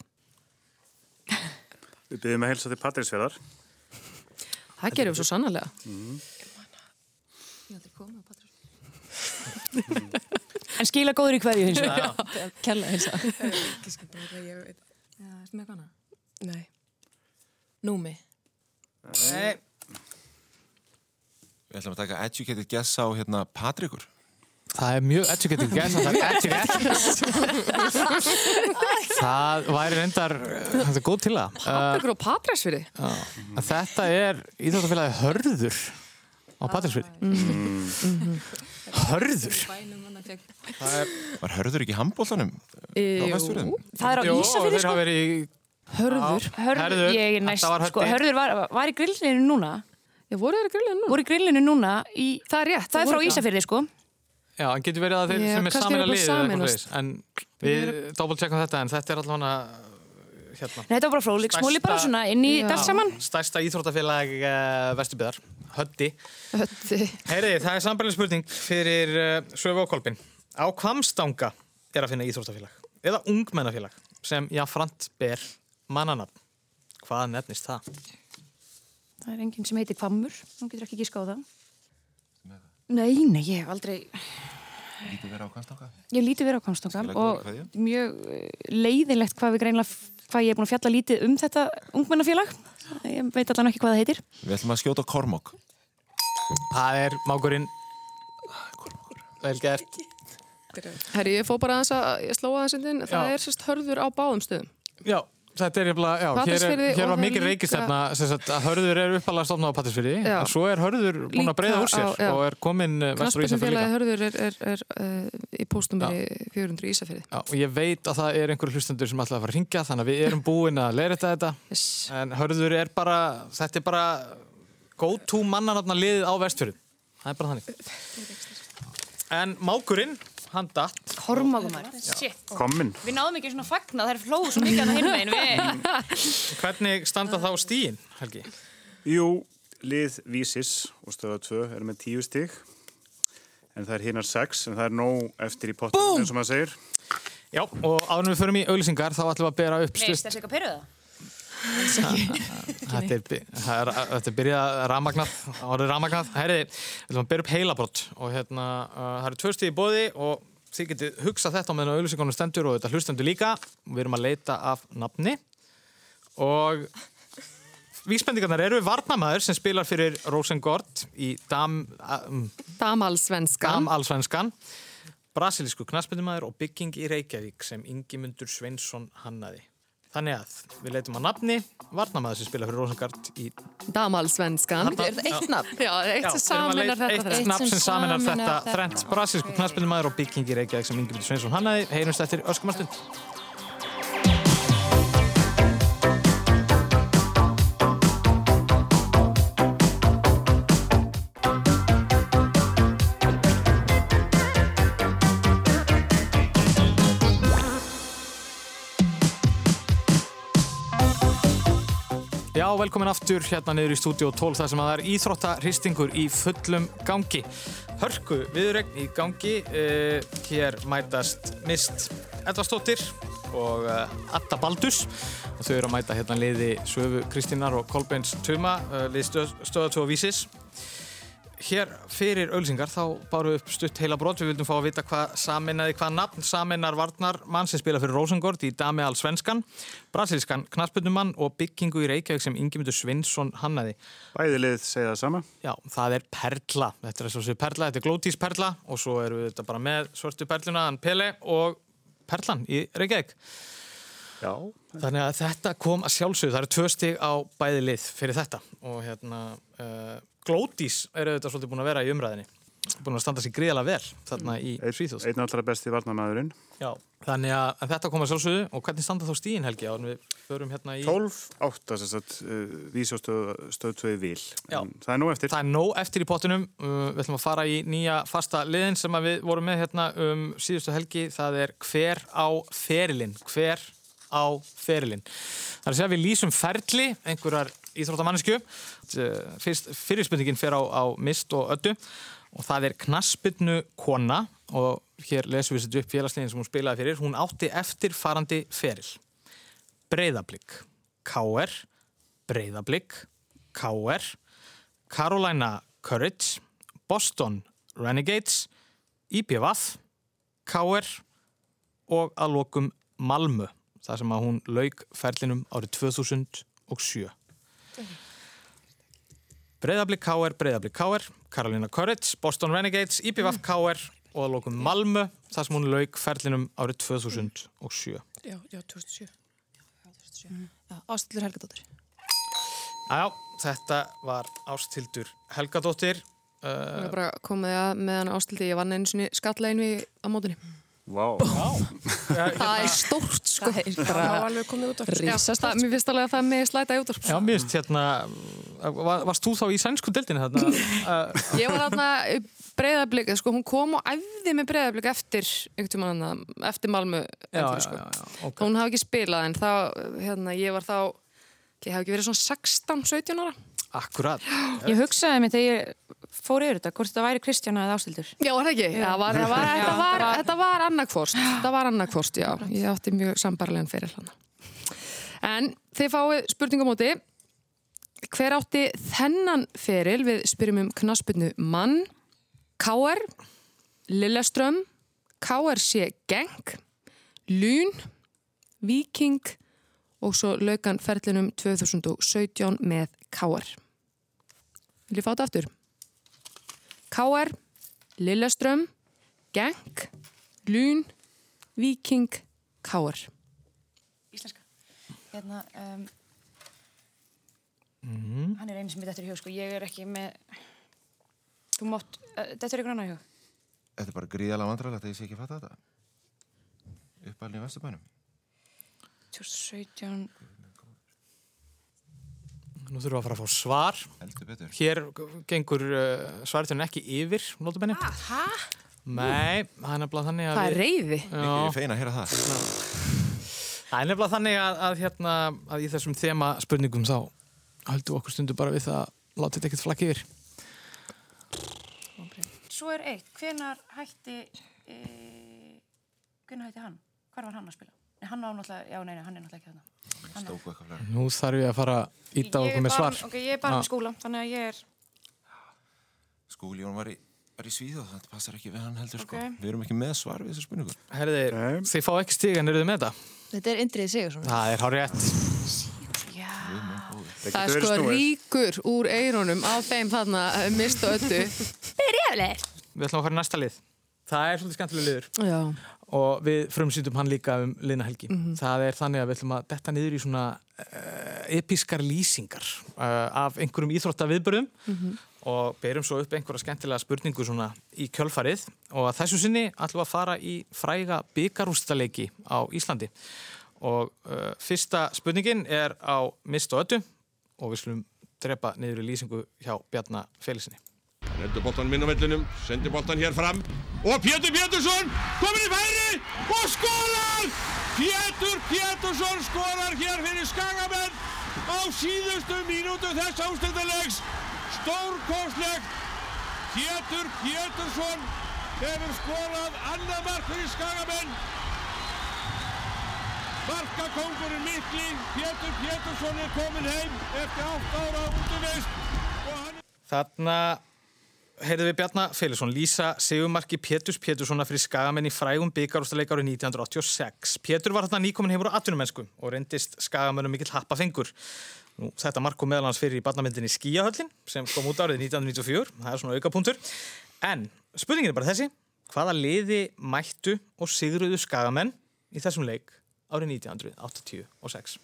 Við byrjum að helsa til Patrísfjörðar. Það gerum við svo sannarlega. Mm. En skila góður í hverju hins það ég veit. Já, erstu með hana? Nei. Númi. Nei. Við ætlum að taka educated guess á hérna Patrikur. Það er mjög educated guess og það er educated. það væri reyndar, þetta er góð til það. Patrekur og Patreksfyrði. Uh, þetta er íþróttafélagi Hörður á Patrísfyrði. Mhm. Hörður? Það er... Var hörður ekki handbóltanum? Jú. Það er á þeir sko. Hörður. Hörður, ég er næst, sko, Hörður. Hörður var, var í grillinu núna. Já, voru þeir í grillinu núna? Voru í grillinu núna í... Það er rétt. Það er frá það. Ísafirði, sko. Já, en getur verið að þeir Já, sem er samin að svoleiðis. En við dobbeltcheckum þetta, en þetta er allavega hérna. Nei, þetta var bara fróðleik smóli bara svona inn í dags saman. Stærsta íþróttafélag uh, Höddi. Höddi. Heyriði, það er sambarleg spurning fyrir uh, Söfu og Kolbin. Á Kvamstanga er að finna íþróttafélag eða ungmennafélag sem jáfnframt ber mannanafn. Hvað nefnist það? Það er enginn sem heitir Kvammur. Hún getur ekki gíska á það. Nei, nei, ég hef aldrei... Lítið vera á kannstanga? Ég líti verið á Kvamstanga og mjög eh, leiðinlegt hvað við greinlega hvað ég er búin að fjalla lítið um þetta ungmennafélag. Ég veit allan ekki hvað það heitir. Við ætlum að skjóta Kormok. Það er mákurinn. Vel gert. Herri, ég fór bara aðeins að ég slóa aðeins inn. Það er sérst hörður á báðum stöðum. Já, þetta er jafnlega, já, hér, er, hér var það líka- reykistefna sagt að hörður er uppalega stofnað á Patrísfyrði en svo er hörður búin að breyða úr sér á- og er komin uh, vestur í Ísafjörði líka. hörður er, er, er, er í póstumveri 400 í Ísafjörði. Já, og ég veit að það er einhverju hlustendur sem ætla að fara að ringja þannig að við erum búin að leira þetta yes. en hörður er bara, þetta er bara go to mannanatna liðið á vestfjörðu það er bara þannig en mákurinn, hann datt Kormákumar. Já. Shit. Kominn. Við náðum ekki svona fagna, það er flóðu svo mikið að það. Við... Hvernig standa þá stíin, Helgi? Jú, lið Vísis og stöða 2 er með 10 stig en það er hinnar 6 en það er nóg eftir í pottum eins og maður segir. Já, og áður en við förum í auglýsingar þá ætlum við að bera upp Nei, þessi eitthvað peruða? Þetta er, by- það þetta er byrjað ramagnað, árið ramagnað. Herri, við ætlum að byrja upp heilabrott og hérna, uh, það eru tvö stíð í bóði og þið getið hugsað þetta á meðan auðlýsingunum stendur og þetta hlustendur líka. Við erum að leita af nafni og vísbendingarnar eru Varnamæður sem spilar fyrir Rosengård í Dam, um, Damalsvenskan. Damalsvenskan, brasilísku knaspendumæður og bygging í Reykjavík sem Ingimundur Sveinsson hannaði. Þannig að við leitum að nafni Varnamæður sem spilar fyrir Rosengård í Damalsvenskan. Er það eitt nafn? Já, eitt sem saminar þetta. Eitt nafn sem saminar þetta þrennt brasilísku knaspendumæður og bygging í Reykjavík sem Ingimundur Sveinsson hannaði. Heyrumst eftir öskumastund. Já, velkomin aftur hérna niður í stúdíu 12 þar sem að það er íþróttaristingur í fullum gangi. Hörku viðregn í gangi. Uh, hér mætast Mist Edvarsdóttir og uh, Atta Baldus og þau eru að mæta hérna liði Söfu Kristínar og Kolbeins Tuma, uh, lið stöð, stöðatú og vísis. Hér fyrir auðlýsingar þá báru upp stutt heila brot. Við vildum fá að vita hvað saminnaði, hvað nafn saminnar Varnar mann sem spila fyrir Rosengård í Dami All Svenskan, brasilískan knaspunumann og byggingu í Reykjavík sem Ingemyndur Svinsson hannaði. Bæði lið segja það sama. Já, það er Perla. Þetta er svo sér Perla, þetta er Glótís Perla og svo eru við þetta bara með svörtu Perluna, Pele og Perlan í Reykjavík. Já. Þannig að þetta kom að sjálfsögðu. Það eru tvö stig á bæði lið fyrir þetta og hérna... Uh, Glótís eru auðvitað svolítið búin að vera í umræðinni búin að standa sér gríðala vel þarna í Svíþjóðs Einn allra besti varnamæðurinn Já, þannig að, þetta kom að sjálfsögðu. Og hvernig standa þá stíðin Helgi ánum við förum hérna í 12-8 þess að uh, vísjóstöð 2 vil. Það er nóg eftir. Það er nóg eftir í pottunum uh, við ætlum að fara í nýja fasta liðin sem við vorum með hérna um síðustu helgi. Það er hver á ferilinn. Hver á ferilinn. Það er að segja við lýsum ferli einhverjar íþróttamannisku fyrirspurningin fer á, á mist og öddu og það er knaspinu kona. Og hér lesum við þetta upp félagsleginn sem hún spilaði fyrir. Hún átti eftir farandi feril Breiðablík K.R. Breiðablík K.R. Carolina Courage. Boston Renegades. IPVAF K.R. og að lokum Malmö þar sem að hún laug ferlinum árið 2007 Breiðablík K.R. Breiðablík K.R. Carolina Courage, Boston Renegades, IPVAF K.R. og að lókum Malmö þar sem hún laug ferlinum árið 2007. Já, já, 2007. Ástildur Helgadóttir. Jájá, þetta var Ástildur Helgadóttir. Það uh, er bara komið að með hann Ástildi, ég vann einu sinni skallegin við á mótunni. Wow. það er stórt sko. Það er bara alveg komið út risastórt. Mér finnst alveg að það með slæta í út á Já, mér finnst hérna, var, varst þú þá í sænsku dildinu þarna? Ég var þarna breyðablík, sko, hún kom og æfði með breyðablík eftir, manna, eftir Malmö. Já, sko. já, já, ok. Hún hafði ekki spilað en þá, hérna, ég var þá, ég hef ekki verið svona 16-17 ára. Akkurat. Ég hugsaði mig þegar ég fór yfir þetta, hvort þetta væri Kristjana eða Ástildur. Já, var það ekki? Já, var, var, var, þetta var, þetta var annarkvorst. Þetta var annarkvorst, já. Ég átti mjög sambarlegan fyrir hana. En þið fáið spurningumóti. Hver átti þennan feril við spyrjum um knaspinu mann, K.R., Lilleström, K.R.C. Genk, Lún, Viking og svo laukan ferlinum 2017 með K.R. Vil ég fá þetta aftur? K.R. Lilleström, Genk, Lún, Viking, K.R. Íslenska. Hérna, um, Mm. hann er einu sem er þetta í hug, sko. Ég er ekki með... Þú mátt... Uh, þetta er ykkur annað í hug. Þetta er bara gríðalega vandræðilegt að ég sé ekki að fatta þetta. Uppalinn í Vesturbænum. 2017... Nú þurfum við að fara að fá svar. Heldur betur. Hér gengur uh, svartjörn ekki yfir, notabenni. Hæ? Nei, það er nefnilega þannig að... Það er við- reyði. Já. Ég er feina að heyra það. Það er nefnilega þannig að, að, hérna, að í þessum þema spurningum þá höldum við okkur stundu bara við það að láta þetta ekkert flakki yfir. Svo er eitt. Hvenar hætti... E, hvenar hætti hann? Hvar var hann að spila? Nei, hann. Já, nei, nei, hann er náttúrulega ekki þarna. Nú þarf ég að fara að íta okkur með svar. Ok, ég er bara Já. með skóla, þannig að ég er... Skúli Jón var í, var í Svíþjóð, þetta passar ekki við hann heldur sko. Ok. Við erum ekki með svar við þessu spurningu. Herði, þið fá ekki stig en eru þið með þetta? Þetta er Indriði Sigursson. Það er hár rétt. Það er sko ríkur úr eirunum á þeim þarna eh, mist og öllu. Byrjafleir! Við ætlum að fara í næsta lið. Það er svolítið skemmtilega liður. Já. Og við frumsýndum hann líka um liðna helgi. Mhm. Það er þannig að við ætlum að detta niður í svona uh, episkar lýsingar uh, af einhverjum íþróttaviðbörðum Mhm. og berum svo upp einhverja skemmtilega spurningu svona í kjölfarið og þessu sinni ætlum að fara í fræga byggarústaleiki á Íslandi og uh, fyrsta spurningin er á mist og öttu og við slum drepa niður í lýsingu hjá Bjarnar Felisinni. Hendur boltan minn á vellinum, sendir boltan hér fram og Pétur Pétursson komin í færi og skorar! Pétur Pétursson skorar hér fyrir Skagamenn á síðustu mínútu þess ástöndalegs. Stórkostlegt. Pétur Pétursson hefur skorað annað mark fyrir Skagamenn. Markakongurinn mikli, Pétur Pétursson er komin heim eftir 8 ára útvist. Þarna heyrðum við Bjarnar Félagsson lýsa segumarki Péturs Péturssona fyrir skagamenn í frægum byggarústaleik árið 1986. Pétur var þarna nýkomin heimur á atvinnumennsku og reyndist skagamennum mikill happafengur. Nú, þetta mark kom meðal hans fyrir í barnamyndinni Skíahöllin sem kom út árið 1994. Það er svona aukapunktur. En spurningin er bara þessi. Hvaða liði mættu og sigruðu skagamenn í þessum leik árið 1986?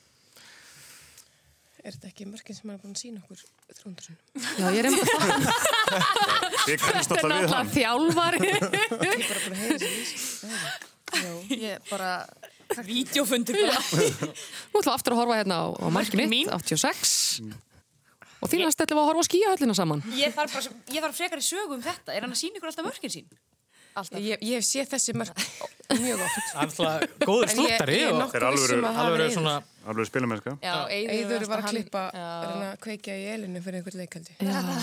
Er þetta ekki mörgin sem hann er búin að sína okkur þrúndurinn? Já, ég er einmitt Ég kannast Þetta er náttúrulega þjálfari. Ég er bara búin að heyra lýsing. Já, ég bara... Vídeofundur bara. Nú ætlum við aftur að horfa hérna á, á markið mitt, 86. Og því næst ætlum við að horfa á skíahöllina saman. Ég þarf, bara, ég þarf frekar í sögu um þetta. Er hann að sína ykkur alltaf mörkin sín? Alltaf. Ég, ég hef séð þessi mörg mjög oft. Alltaf góður slúttari er um að hafa alveg verið svona Alveg spilamennska. Já, Eiður var að klippa, reyna að kveikja í elinu fyrir einhvern leikaldi.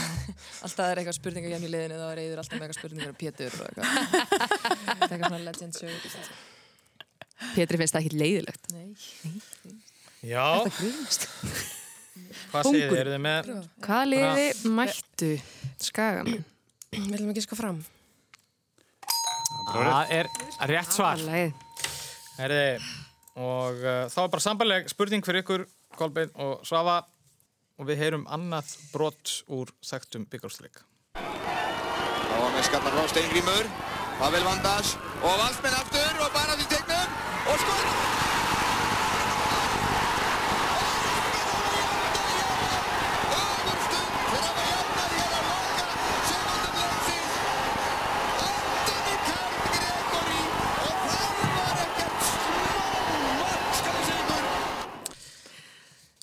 Alltaf er eitthvað spurningar hjá í liðinu þá er Eiður alltaf með eitthvað spurningar um Pétur og eitthvað. Það er eitthvað svona legend sögur. Pétri finnst það ekki leiðilegt. Nei. Já. Þetta grínast. Hvað segir þið? Eru þið með? Hvaða liði mættu skagamenn? Við ætlum ekki að sko fram. Það er rétt svar. Herði, og uh, þá er bara sambarleg spurning fyrir ykkur, Kolbeinn og Svafa og við heyrum annað brot úr þekktum byggarúsleik. Og með skallar frá Steingrímur, Pavel Vandas og valsmenn aftur og bara því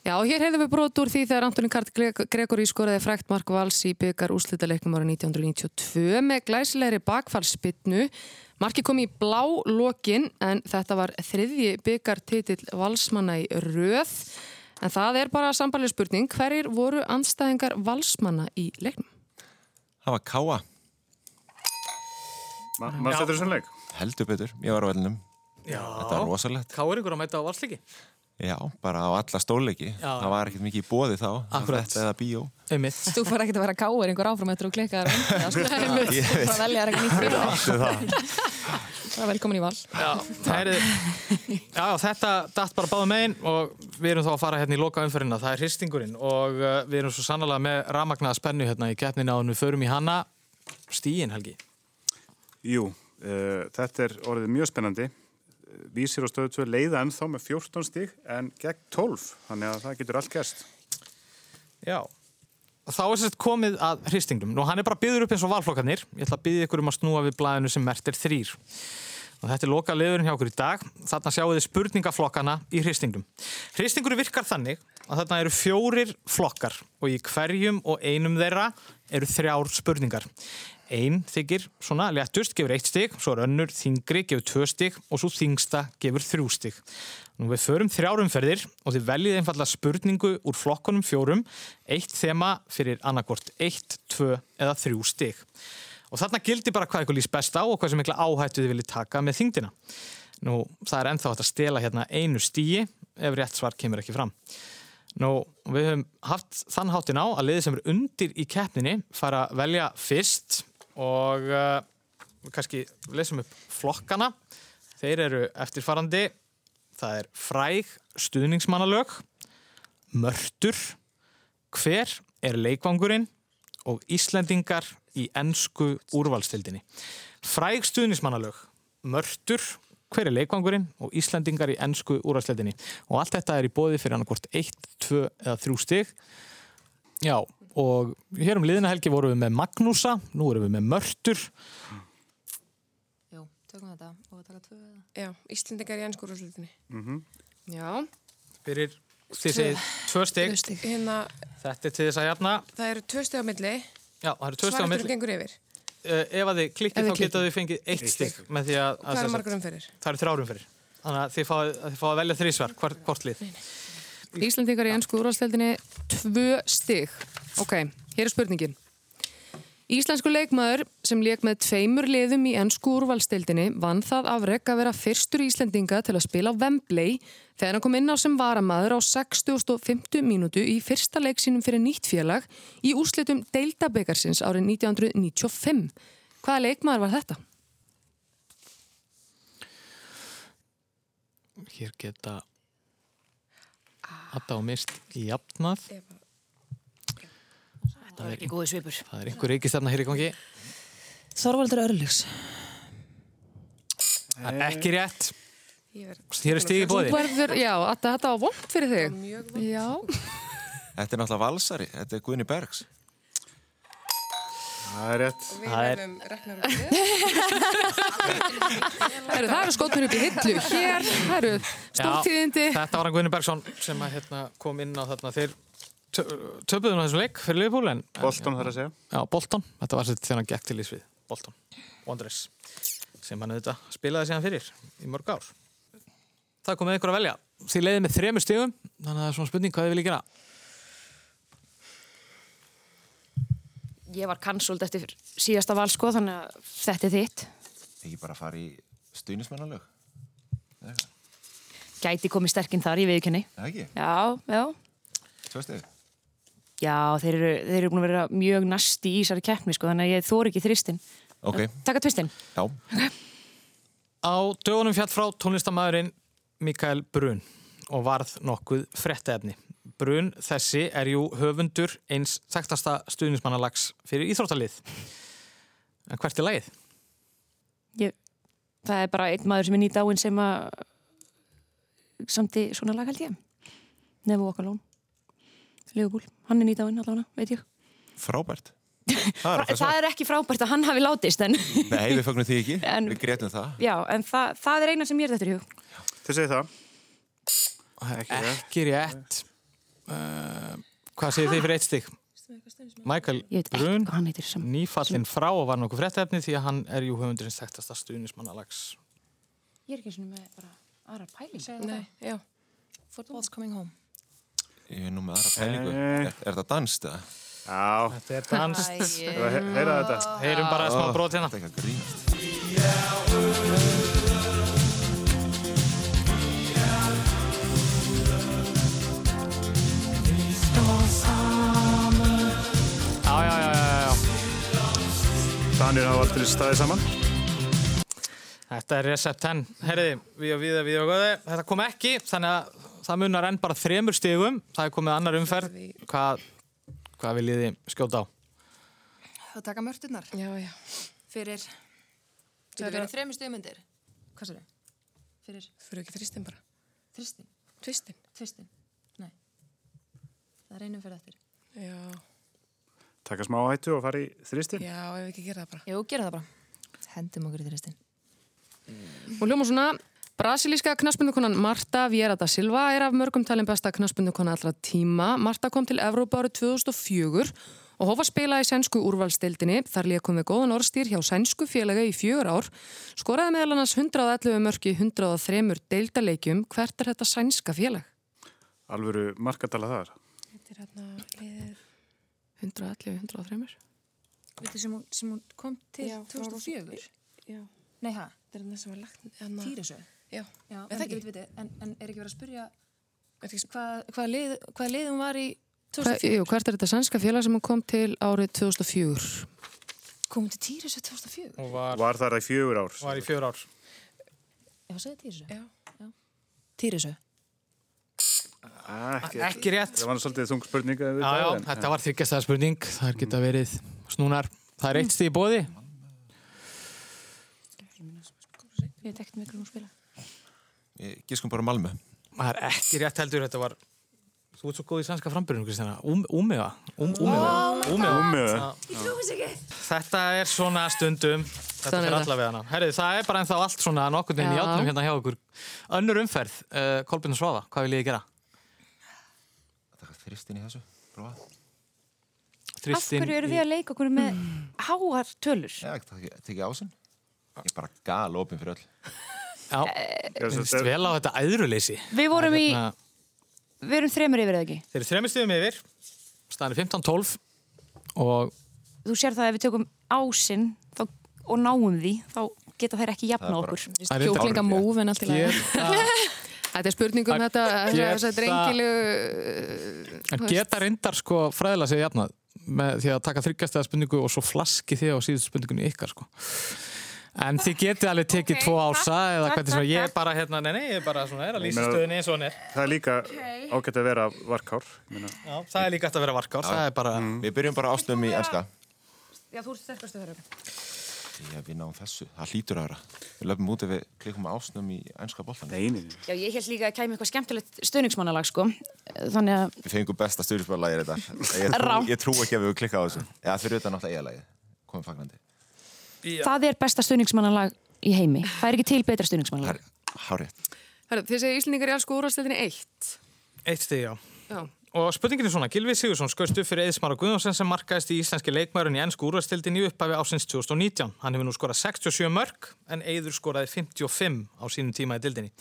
Já, hér hefðum við brot úr því þegar Antoni Kart Gregori skoraði frækt Mark Valls í byggar úrslitaleiknum ára 1992 með glæsilegri bakfallspinnu. Marki kom í blá lokin en þetta var þriðji byggartitill Valsmanna í röð. En það er bara sambarlega spurning, hverjir voru anstæðingar Valsmanna í leiknum? Það var Káa. Maður stættur þessum leik? Heldur betur, ég var á vellinum. Já. Þetta var rosalegt. Káur ykkur að mæta á valsliki? Já, bara á alla stóleiki. Já. Það var ekkert mikið í bóði þá. Akkurat. Þetta eða bíó. Þú fara ekkert að vera káir einhver áfram eftir og klikkaðar og velja þér eitthvað nýtt fyrir Áttu það. Það er velkomin í val. Já, heyri, já, þetta datt bara báðum megin og við erum þá að fara hérna í loka umferðina, það er hristingurinn og uh, við erum svo sannlega með ramagnaða spennu hérna í keppnina og við förum í hana stíin, Helgi. Jú, uh, þetta er orðið mjög spennandi. Vísir og stöðu 2 leiða ennþá með 14 stík en gegn 12, þannig að það getur allt gerst. Já. Þá er sérst komið að hristingnum. Nú, hann er bara byggður upp eins og valflokkarnir. Ég ætla að byggja ykkur um að snúa við blæðinu sem mert er þrýr. Og þetta er loka liðurinn hjá okkur í dag. Þarna sjáu þið spurningaflokkana í hristingnum. Hristingur virkar þannig að þarna eru fjórir flokkar og í hverjum og einum þeirra eru þrjár spurningar. Einn þykir svona léttust, gefur eitt stygg, svo er önnur þingri, gefur tvö stygg og svo þingsta gefur þrjú stygg. Nú við förum þrjárumferðir og þið veljið einfallega spurningu úr flokkunum fjórum, eitt þema fyrir annarkort eitt, tvö eða þrjú stygg. Og þarna gildi bara hvað ykkur lýst best á og hvað sem mikla áhættu þið viljið taka með þingdina. Nú það er ennþá hægt að stela hérna einu stígi ef rétt svar kemur ekki fram. Nú, við höfum haft þann háttin á að liðið sem er undir í keppninni fara að velja fyrst og uh, við kannski lesum upp flokkana. Þeir eru eftirfarandi. Það er fræg stuðningsmannalög, mörtur, hver er leikvangurinn og Íslendingar í ennsku úrvalstildinni. Fræg stuðningsmannalög, mörtur, hver er leikvangurinn og Íslendingar í ennsku úrvalstildinni. Og allt þetta er í bóði fyrir annarkort 1, 2 eða 3 stig. Já, og hér um liðina helgi vorum við með Magnúsa, nú erum við með Mörtur. Jú, tökum þetta og taka tvö eða. Já, Íslendingar í ennskúrúslutinni. Mm Já. Fyrir, þið segið, tvö stig. Hérna, Þetta er til þess að jafna. það eru tvö steg á milli. Já, það eru tvö stig á Svartur milli. gengur yfir. Uh, ef að þið klikkið þá geta klikkið. þið fengið eitt stig. með því að... Umferðir? Það eru þrjárum fyrir. Þannig að þið fáið að, fáið að velja þrísvar, hvort, hvort lið. Íslandingar í ennsku úrvalstildinni tvö stig. Ok, hér er spurningin. Íslensku leikmaður sem leik með tveimur liðum í ennsku úrvalstildinni vann það afreg að vera fyrstur Íslandinga til að spila á Wembley þegar hann kom inn á sem varamaður á 60.50 mínútu í fyrsta leik sínum fyrir nýtt félag í úrslitum Deildabekarsins árið 1995. Hvaða leikmaður var þetta? Hér geta Adda og mist jafnað. Það er ekki góði svipur. Það er einhver reykistefna hér í gangi. Þorvaldur Örlygs. Það er ekki rétt. Hér er stig í Þú bóði. já, Adda, þetta var vond fyrir þig. Já. Þetta er náttúrulega valsari, þetta er Guðni Bergs. Það er rétt. Við hefum reknar upp Heru, það eru skotnur upp í hillu hér, það eru stórtíðindi. Þetta var hann Guðni Bergson sem að, hérna, kom inn á þarna. Þeir tö- töpuðu nú þessum leik fyrir Liverpool en... Bolton þarf að segja. Já, Bolton. Þetta var sér þegar hann gekk til Ísvið. Bolton. Wanderers. Sem hann auðvitað spilaði síðan fyrir í mörg ár. Það komið ykkur að velja. Þið leiðið með þremur stigum, þannig að það er svona spurning hvað þið viljið gera. Ég var cancelled eftir síðasta val sko þannig að þetta er þitt. Ekki bara fara í stuðnismannalög. Gæti komið sterkinn þar í viðkynni. Það ekki? Já, já. Tvö steg. Já, þeir eru, þeir eru búin að vera mjög nasti í þessari keppni sko þannig að ég þóri ekki þristinn. Ok. Takka tvistinn. Já. Á dögunum fjall frá tónlistamæðurinn Mikael Brun og varð nokkuð frettefni. Brun þessi er jú höfundur eins þekktasta stuðnismannalags fyrir íþróttalið. En hvert er lagið? Ég, það er bara einn maður sem er nýt áinn sem að samti svona lag held ég. Walk Alone. Leopold, hann er nýt áinn allavega, veit ég. Frábært. Það er Það er ekki frábært að hann hafi látist en, Nei, við fögnum því ekki. En- Við gretum það. já, en það, það er eina sem ég er þetta í hug. Þið segir það. Ekki, ekki rétt. Uh, hvað segir þið fyrir eitt stygg? Michael Brun, nýfallin frá og var nokkuð frettefni því að hann er jú höfundurinn þekktasta stuðnismannalags. Ég er ekki svona með bara aðra pæling. Nei, já. Football's coming home. Ég er nú með aðra pælingu. Eh. Er, er það danst eða? Já. Þetta er danst. Heyrum bara smá brot hérna. Danir hafa aldrei staðið saman. Þetta er Recept 10. Herriði, við og við og við og góði. Þetta kom ekki, þannig að það munar enn bara þremur stigum. Það er komið annar umferð. Hvað, hvað viljið þið skjóta á? Það taka mörturnar. Já, já. Fyrir, er- verið þremur stegmyndir. Hvað sér þau? Fyrir Fyrir ekki þristin bara. þristin. Tvistin. Tvistin. Nei. Það er einum fyrir eftir. Já. Taka smá hættu og fara í þristin. Já, ef við ekki gera það bara. Jú, gera það bara. Hendum okkur í þristin. Og hljóma svona, brasilíska knaspundukonan Marta Viera da Silva er af mörgum talin besta knaspundukona allra tíma. Marta kom til Evrópa árið 2004 og hófa að spila í sænsku úrvalstildinni. Þar leikum við góðan orðstýr hjá sænsku félaga í fjögur ár. Skoraði meðal annars 111 mörki 103 deildaleikjum. Hvert er þetta sænska félag? Alvöru markatala þar. Þetta er hérna liðið. 111, 103. Vitið sem, hún- sem hún kom til Já, 2004? Já. Nei, hæ? Þetta er hérna sem var lagt. Hérna. Týrisö? Já. Já, Er það ekki? Veit, veit, en, en er ekki verið að spyrja hvað, hvað, lið, hvað lið hún var í Hva, 2004? jú, hvert er þetta sænska félag sem hún kom til árið 2004? Komum til Týrisö 2004? Hún var, Var þar í fjögur ár. var í fjör ár. Já, segði Týrisö? Já. Týrisö? Ah, Ekki, Ekki rétt. Það var svolítið þung spurning. að við Já, já, en- þetta var þryggjastæða spurning. Það geta verið snúnar. Það er eitt stig í bóði. Ég veit ekkert með hvernig hún spila. Ég giskum bara Malmö. Það er ekki rétt heldur. Þetta var... Þú ert svo góð í sænska frambyrjunum, Kristjana. Um. Um, sér ekki. Þetta er svona stundum. Þetta er er allavega hana. Herrið, það er bara ennþá allt svona nokkur veginn í Já. átnum hérna hjá okkur. Önnur umferð. Uh, Kolbjörn og Svafa, hvað vil ég gera? Það þristin í þessu. Prófa. Af hverju eru við að leika okkur með háar tölur? Já, ekki tekið ásinn. Ég er bara gal opinn fyrir öll. Já, minnst þetta er- vel á þetta æðruleysi. Við vorum í, Hérna, við erum þremur yfir eða ekki. Þeir eru þremur stíðum yfir, staðan er 15-12 og Þú sér það að ef við tökum ásinn þá, og náum því, þá geta þeir ekki jafna okkur. Það er reyndar- Þetta er spurning um Að þetta, geta- þess að drengilegu... En geta reyndar sko fræðilega sig jafnað með því að taka þryggjastega spurningu og svo flaski þið á síðustu spurningunni ykkar sko. En þið getið alveg tekið Ok, tvo ása eða hvernig sem takk, ég er bara hérna, nei, nei, ég er bara svona, er að lýsa stöðunni eins og hún er. Það er líka ágætt að vera varkár. ég meina. Já, það er líka hægt að vera varkár, það er bara... Við byrjum bara ásnum í enska. Já, þú ert sterkastu þeirra. Já, við náum þessu. Það hlýtur að vera. Við löfum út ef við klikum á ásnum í nei, nei. Já, ég held líka að kæmi eitthvað skemmtilegt stöðningsmannalag, sko. Þannig að, Við fengum besta stjórnismannlagir þetta. Ég trú, ég trú ekki að við klikka á þessu. Eða fyrir utan náttúrulega eigalagið. Komum fagnandi. það er besta stöðningsmannalag í heimi. Það er ekki til betra stöðningsmannalag. Hárið. Þið segir Íslandingar í alls úrvarsleitinni eitt. Eitt stig, já. Já. Og spurningin er svona, Gilvi Sigursson skauðst upp fyrir Eðismar og Guðjónsson sem markaðist í íslenski leikmærin í ennsku úrvastildin í upphafi ásins 2019. Hann hefur nú skorað 67 mörg en Eður skoraði 55 á sínum tíma í dildinni.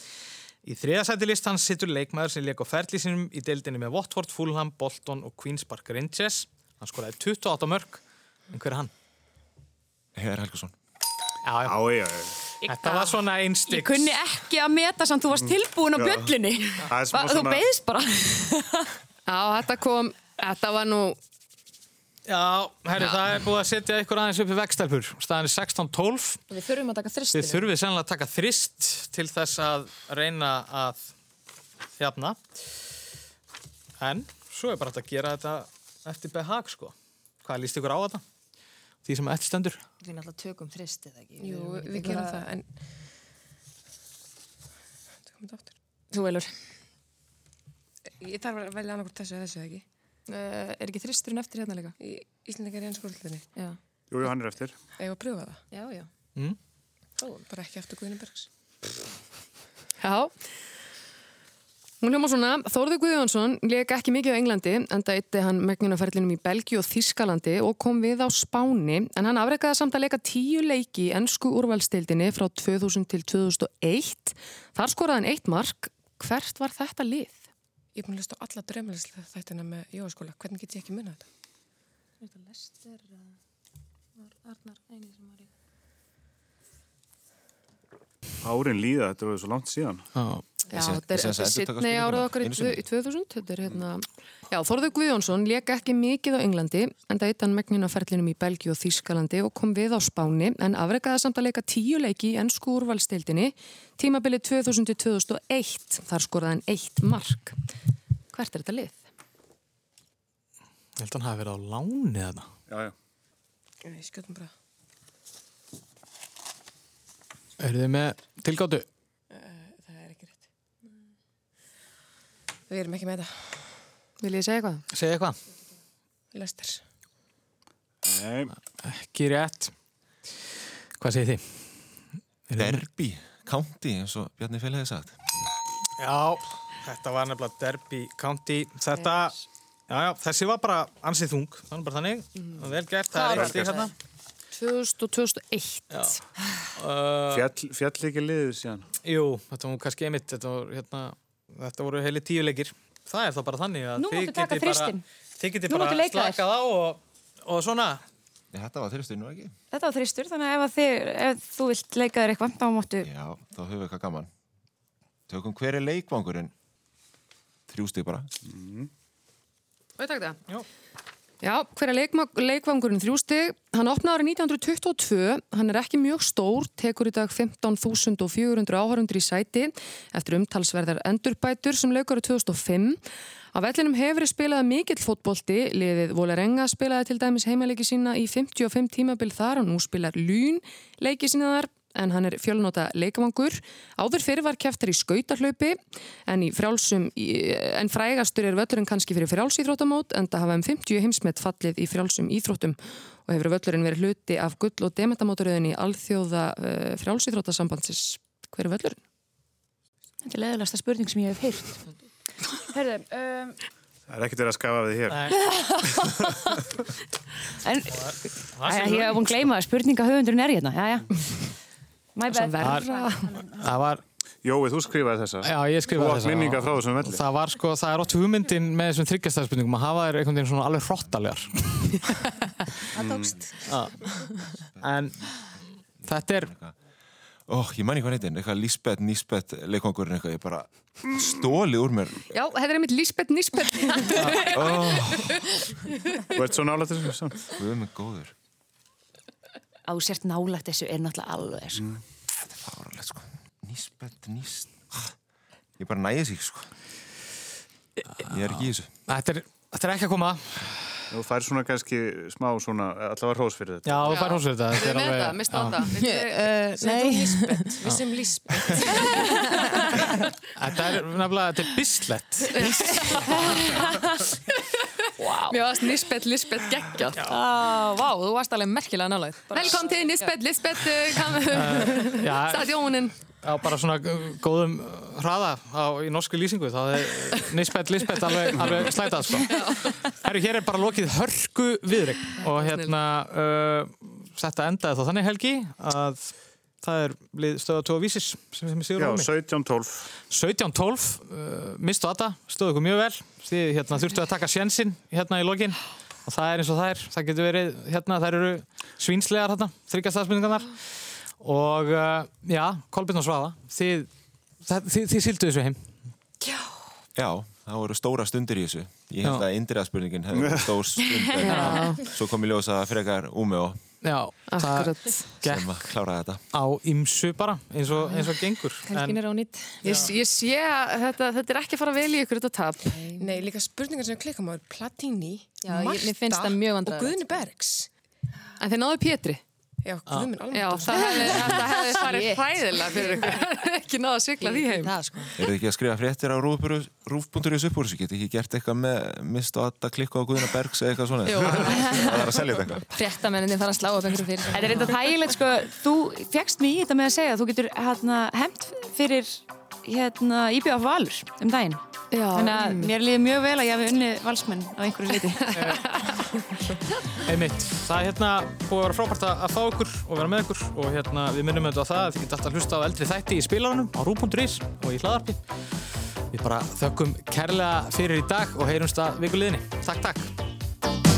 Í þriðasæti listans sittur leikmæður sem leik á ferli sínum í dildinni með Watford, Fulham, Bolton og Queen's Park Rangers. Hann skoraði 28 mörg, en hver er hann? Heiðar Helgason. Já, já. Já, já, já. Þetta var svona Ég einstiks. kunni ekki að meta samt þú varst tilbúin á er Va- Þú beðist bara. Já, þetta kom, þetta var nú... Já, herri, það er búið að setja ykkur aðeins upp í vextelpur. Staðan er 16-12. Við þurfum að taka þristir. Þið þurfið sennilega að taka þrist til þess að reyna að þjafna. En svo er bara hægt að gera þetta eftir behag, sko. Hvað líst ykkur á þetta? Því sem eftir stendur? Við náttúrulega tökum þrist, eða ekki? Jú, við, við gerum það, en... Þetta. Þú velur. Ég þarf að velja annarkort þessu eða þessu, ekki? Uh, er ekki þristurinn eftir hérna líka? Í Íslandingar í ennsku úrvarsleitinni. Já. Jú, jú, hann er eftir. Eða að pröfa það? Já, já. Mm. Bara ekki aftur Guðinbergs. Já. Hún hljóma svona, Þórður Guðjónsson leik ekki mikið á Englandi, enda eitti hann megnunaferlinum í Belgíu og Þískalandi og kom við á Spáni, en hann afreikaði samt að leika tíu leiki í ennsku úrvalstildinni frá 2000 til 2001. Þar skoraði hann eitt mark. Hvert var þetta lið? Ég er búin að hlusta á alla draumalislega þættina með jóaskóla. Hvernig get ég ekki munna þetta? Þetta lestir var Arnar eini sem var. Árin líða, þetta var svo langt síðan. Já. Já, þetta er, þetta sittni árað okkar í, í 2000. Þetta er hérna... Já, Þórður Guðjónsson leik ekki mikið á Englandi, en það eitt hann megnunaferlinum í Belgíu og Þískalandi og kom við á Spáni, en afreikaði samt að leika tíu leiki í ennsku úrvalstildinni, tímabilið 2000 til 2001. Þar skoraði hann eitt mark. Hvert er þetta lið? Ég held að hann hafi verið á láni þarna. Já, já. Nei, skjöldum bara. Eru þið með tilgáttu? Það er ekki rétt. Við erum ekki með þetta. Vil ég segja eitthvað? Segja eitthvað? Lester. Nei. Ekki rétt. Hvað segir þið? Derby, county, eins og Bjarni Fél hefði sagt. Já, þetta var nefnilega Derby County. Þetta, já, já, þessi var bara ansið þung. Það var bara þannig. Mm. Vel gert, það er eitt stík hérna. 2000 og 2001. Uh, Fjall, fjall ekki liðið síðan. Jú, þetta var kannski einmitt, þetta, var, hérna, þetta voru heilig tíu leikir. Það er þá bara þannig að Nú þið máttu taka getið bara, Nú bara slakað á og, og svona. Nei, þetta var þrjustur nú ekki. Þetta var þristur, þannig að ef, að þið, ef þú vilt leika þér eitthvað, þá máttu... Já, þá höfum við eitthvað gaman. Tökum hver er leikvangurinn? Þrjú stig bara. Mm. Og ég takk það? Já. Já, hver er leikma- leikvangurinn þrjústig? Hann opnaði árið 1922, hann er ekki mjög stór, tekur í dag 15.400 áhörundur í sæti eftir umtalsverðar endurbætur sem lauk árið 2005. Á vellinum hefur verið spilað mikill fótbolti, liðið Vólarenga spilaði til dæmis heimaleiki sína í 55 tímabil þar og nú spilar Lún leiki sína þar en hann er fjölnóta leikavangur. Áður fyrir var keftar í skautarhlaupi en, í frjálsum, en frægastur er völlurinn kannski fyrir frjálsýþróttamót en það hafa um 50 heimsmet fallið í frjálsum íþróttum og hefur völlurinn verið hluti af gull- og demetamóturöðin í alþjóða uh, frjálsýþróttasambandsins. Hver er völlurinn? Þetta er leðilegsta spurning sem ég hef heyrt. Herðu, um, Það er ekkert verið að skafa við hér. en Æ, ég hef búin að gleyma það, spurningahöfundurinn er hérna, já, já. My bad. Það, það var Jói, þú skrifaði þessa. Já, ég skrifaði Þú átt þessa. minninga frá þessum velli. Það var sko, það er ótt hugmyndin með þessum þryggjastæðspurningum að hafa þér einhvern veginn svona alveg hrottalegar. Það tókst. en þetta er... Ó, ég man ekki hvað neitt eitthvað Lisbeth, Nisbeth, leikvangurinn eitthvað, ég bara stóli úr mér. Já, þetta er einmitt Lisbeth Nisbeth. Þú ert svo nálægt þessu samt. Guð mig góður. Á þú sért nálægt þessu er náttúrulega alveg sko. Þetta er fáralegt sko. Nisbeth, Nis... Ég bara næði sig sko. Ég er ekki í þessu. Þetta er, þetta er ekki að koma. Þú fær svona kannski smá svona, allavega hrós fyrir þetta. Já, þú fær hrós fyrir þetta. Við með þetta, mista Já. þetta. Uh, nei. Við sem Lisbeth. Þetta er nefnilega, þetta er bislett. wow. Mér varst Lisbeth, Lisbeth geggjað. Ah, Vá, þú varst alveg merkilega nálega. Velkom til Lisbeth, Lisbeth, uh, Eh, já. bara svona góðum hraða á, í norsku lýsingu. Þá er Nisbeth Lisbeth alveg, alveg slætað sko. Herru, hér er bara lokið hörku viðrygg og hérna uh, þetta endaði þá þannig helgi að það er stöða 2 vísis sem sem er sigur Já, á mig 17-12. 17-12, uh, mistu þetta, stöðu ykkur mjög vel. Því hérna, þurftu að taka sjensinn hérna í lokin. Og það er eins og það er, það getur verið hérna, þær eru svínslegar hérna, þryggjastafsmyndingarnar og uh, já, Kolbjörn og Svaða þið, það, þið, þið sildu þessu heim Já, það voru stóra stundir í þessu. Ég held Já. að indriðaspurningin hefði verið stór stund en Já. svo kom ég ljósa frekar úmi og Já, Akkurat. gekk sem að klára þetta. á ymsu bara eins og, eins og gengur Helgin er á nýtt. Ég, ég sé að þetta, þetta er ekki að fara vel í ykkur þetta tap. Nei, líka spurningar sem klikka maður, Platini, Já, ég- mér finnst það mjög og. Guðni Bergs. En þeir náðu Pétri. Já, Guðminn alveg. Já, það hefði, farið hræðilega fyrir ykkur. ekki náðu að sigla því heim. Það sko. Er þið ekki að skrifa fréttir á rúf.is upp úr þessu? Getið ekki gert eitthvað með mist og atta klikku á Guðina Bergs eða eitthvað svona? Jú. Það er að selja þetta eitthvað. Fréttamenninni fara að slá upp einhverju fyrir. Þetta er reynda þægilegt sko, þú fegst mig í þetta með að segja að þú getur hérna, hemt fyrir hérna, íbjöða valur um daginn. Þannig að einmitt. mér líður mjög vel að ég hafi unnið valsmenn á einhverju liti. Einmitt, það er hérna búið að vera frábært að fá ykkur og vera með ykkur og hérna við minnum auðvitað það að þið geta alltaf hlusta á eldri þætti í spilaranum á rú.is og í hlaðarpi Við bara þökkum kærlega fyrir í dag og heyrumst að vikuliðinni Takk, takk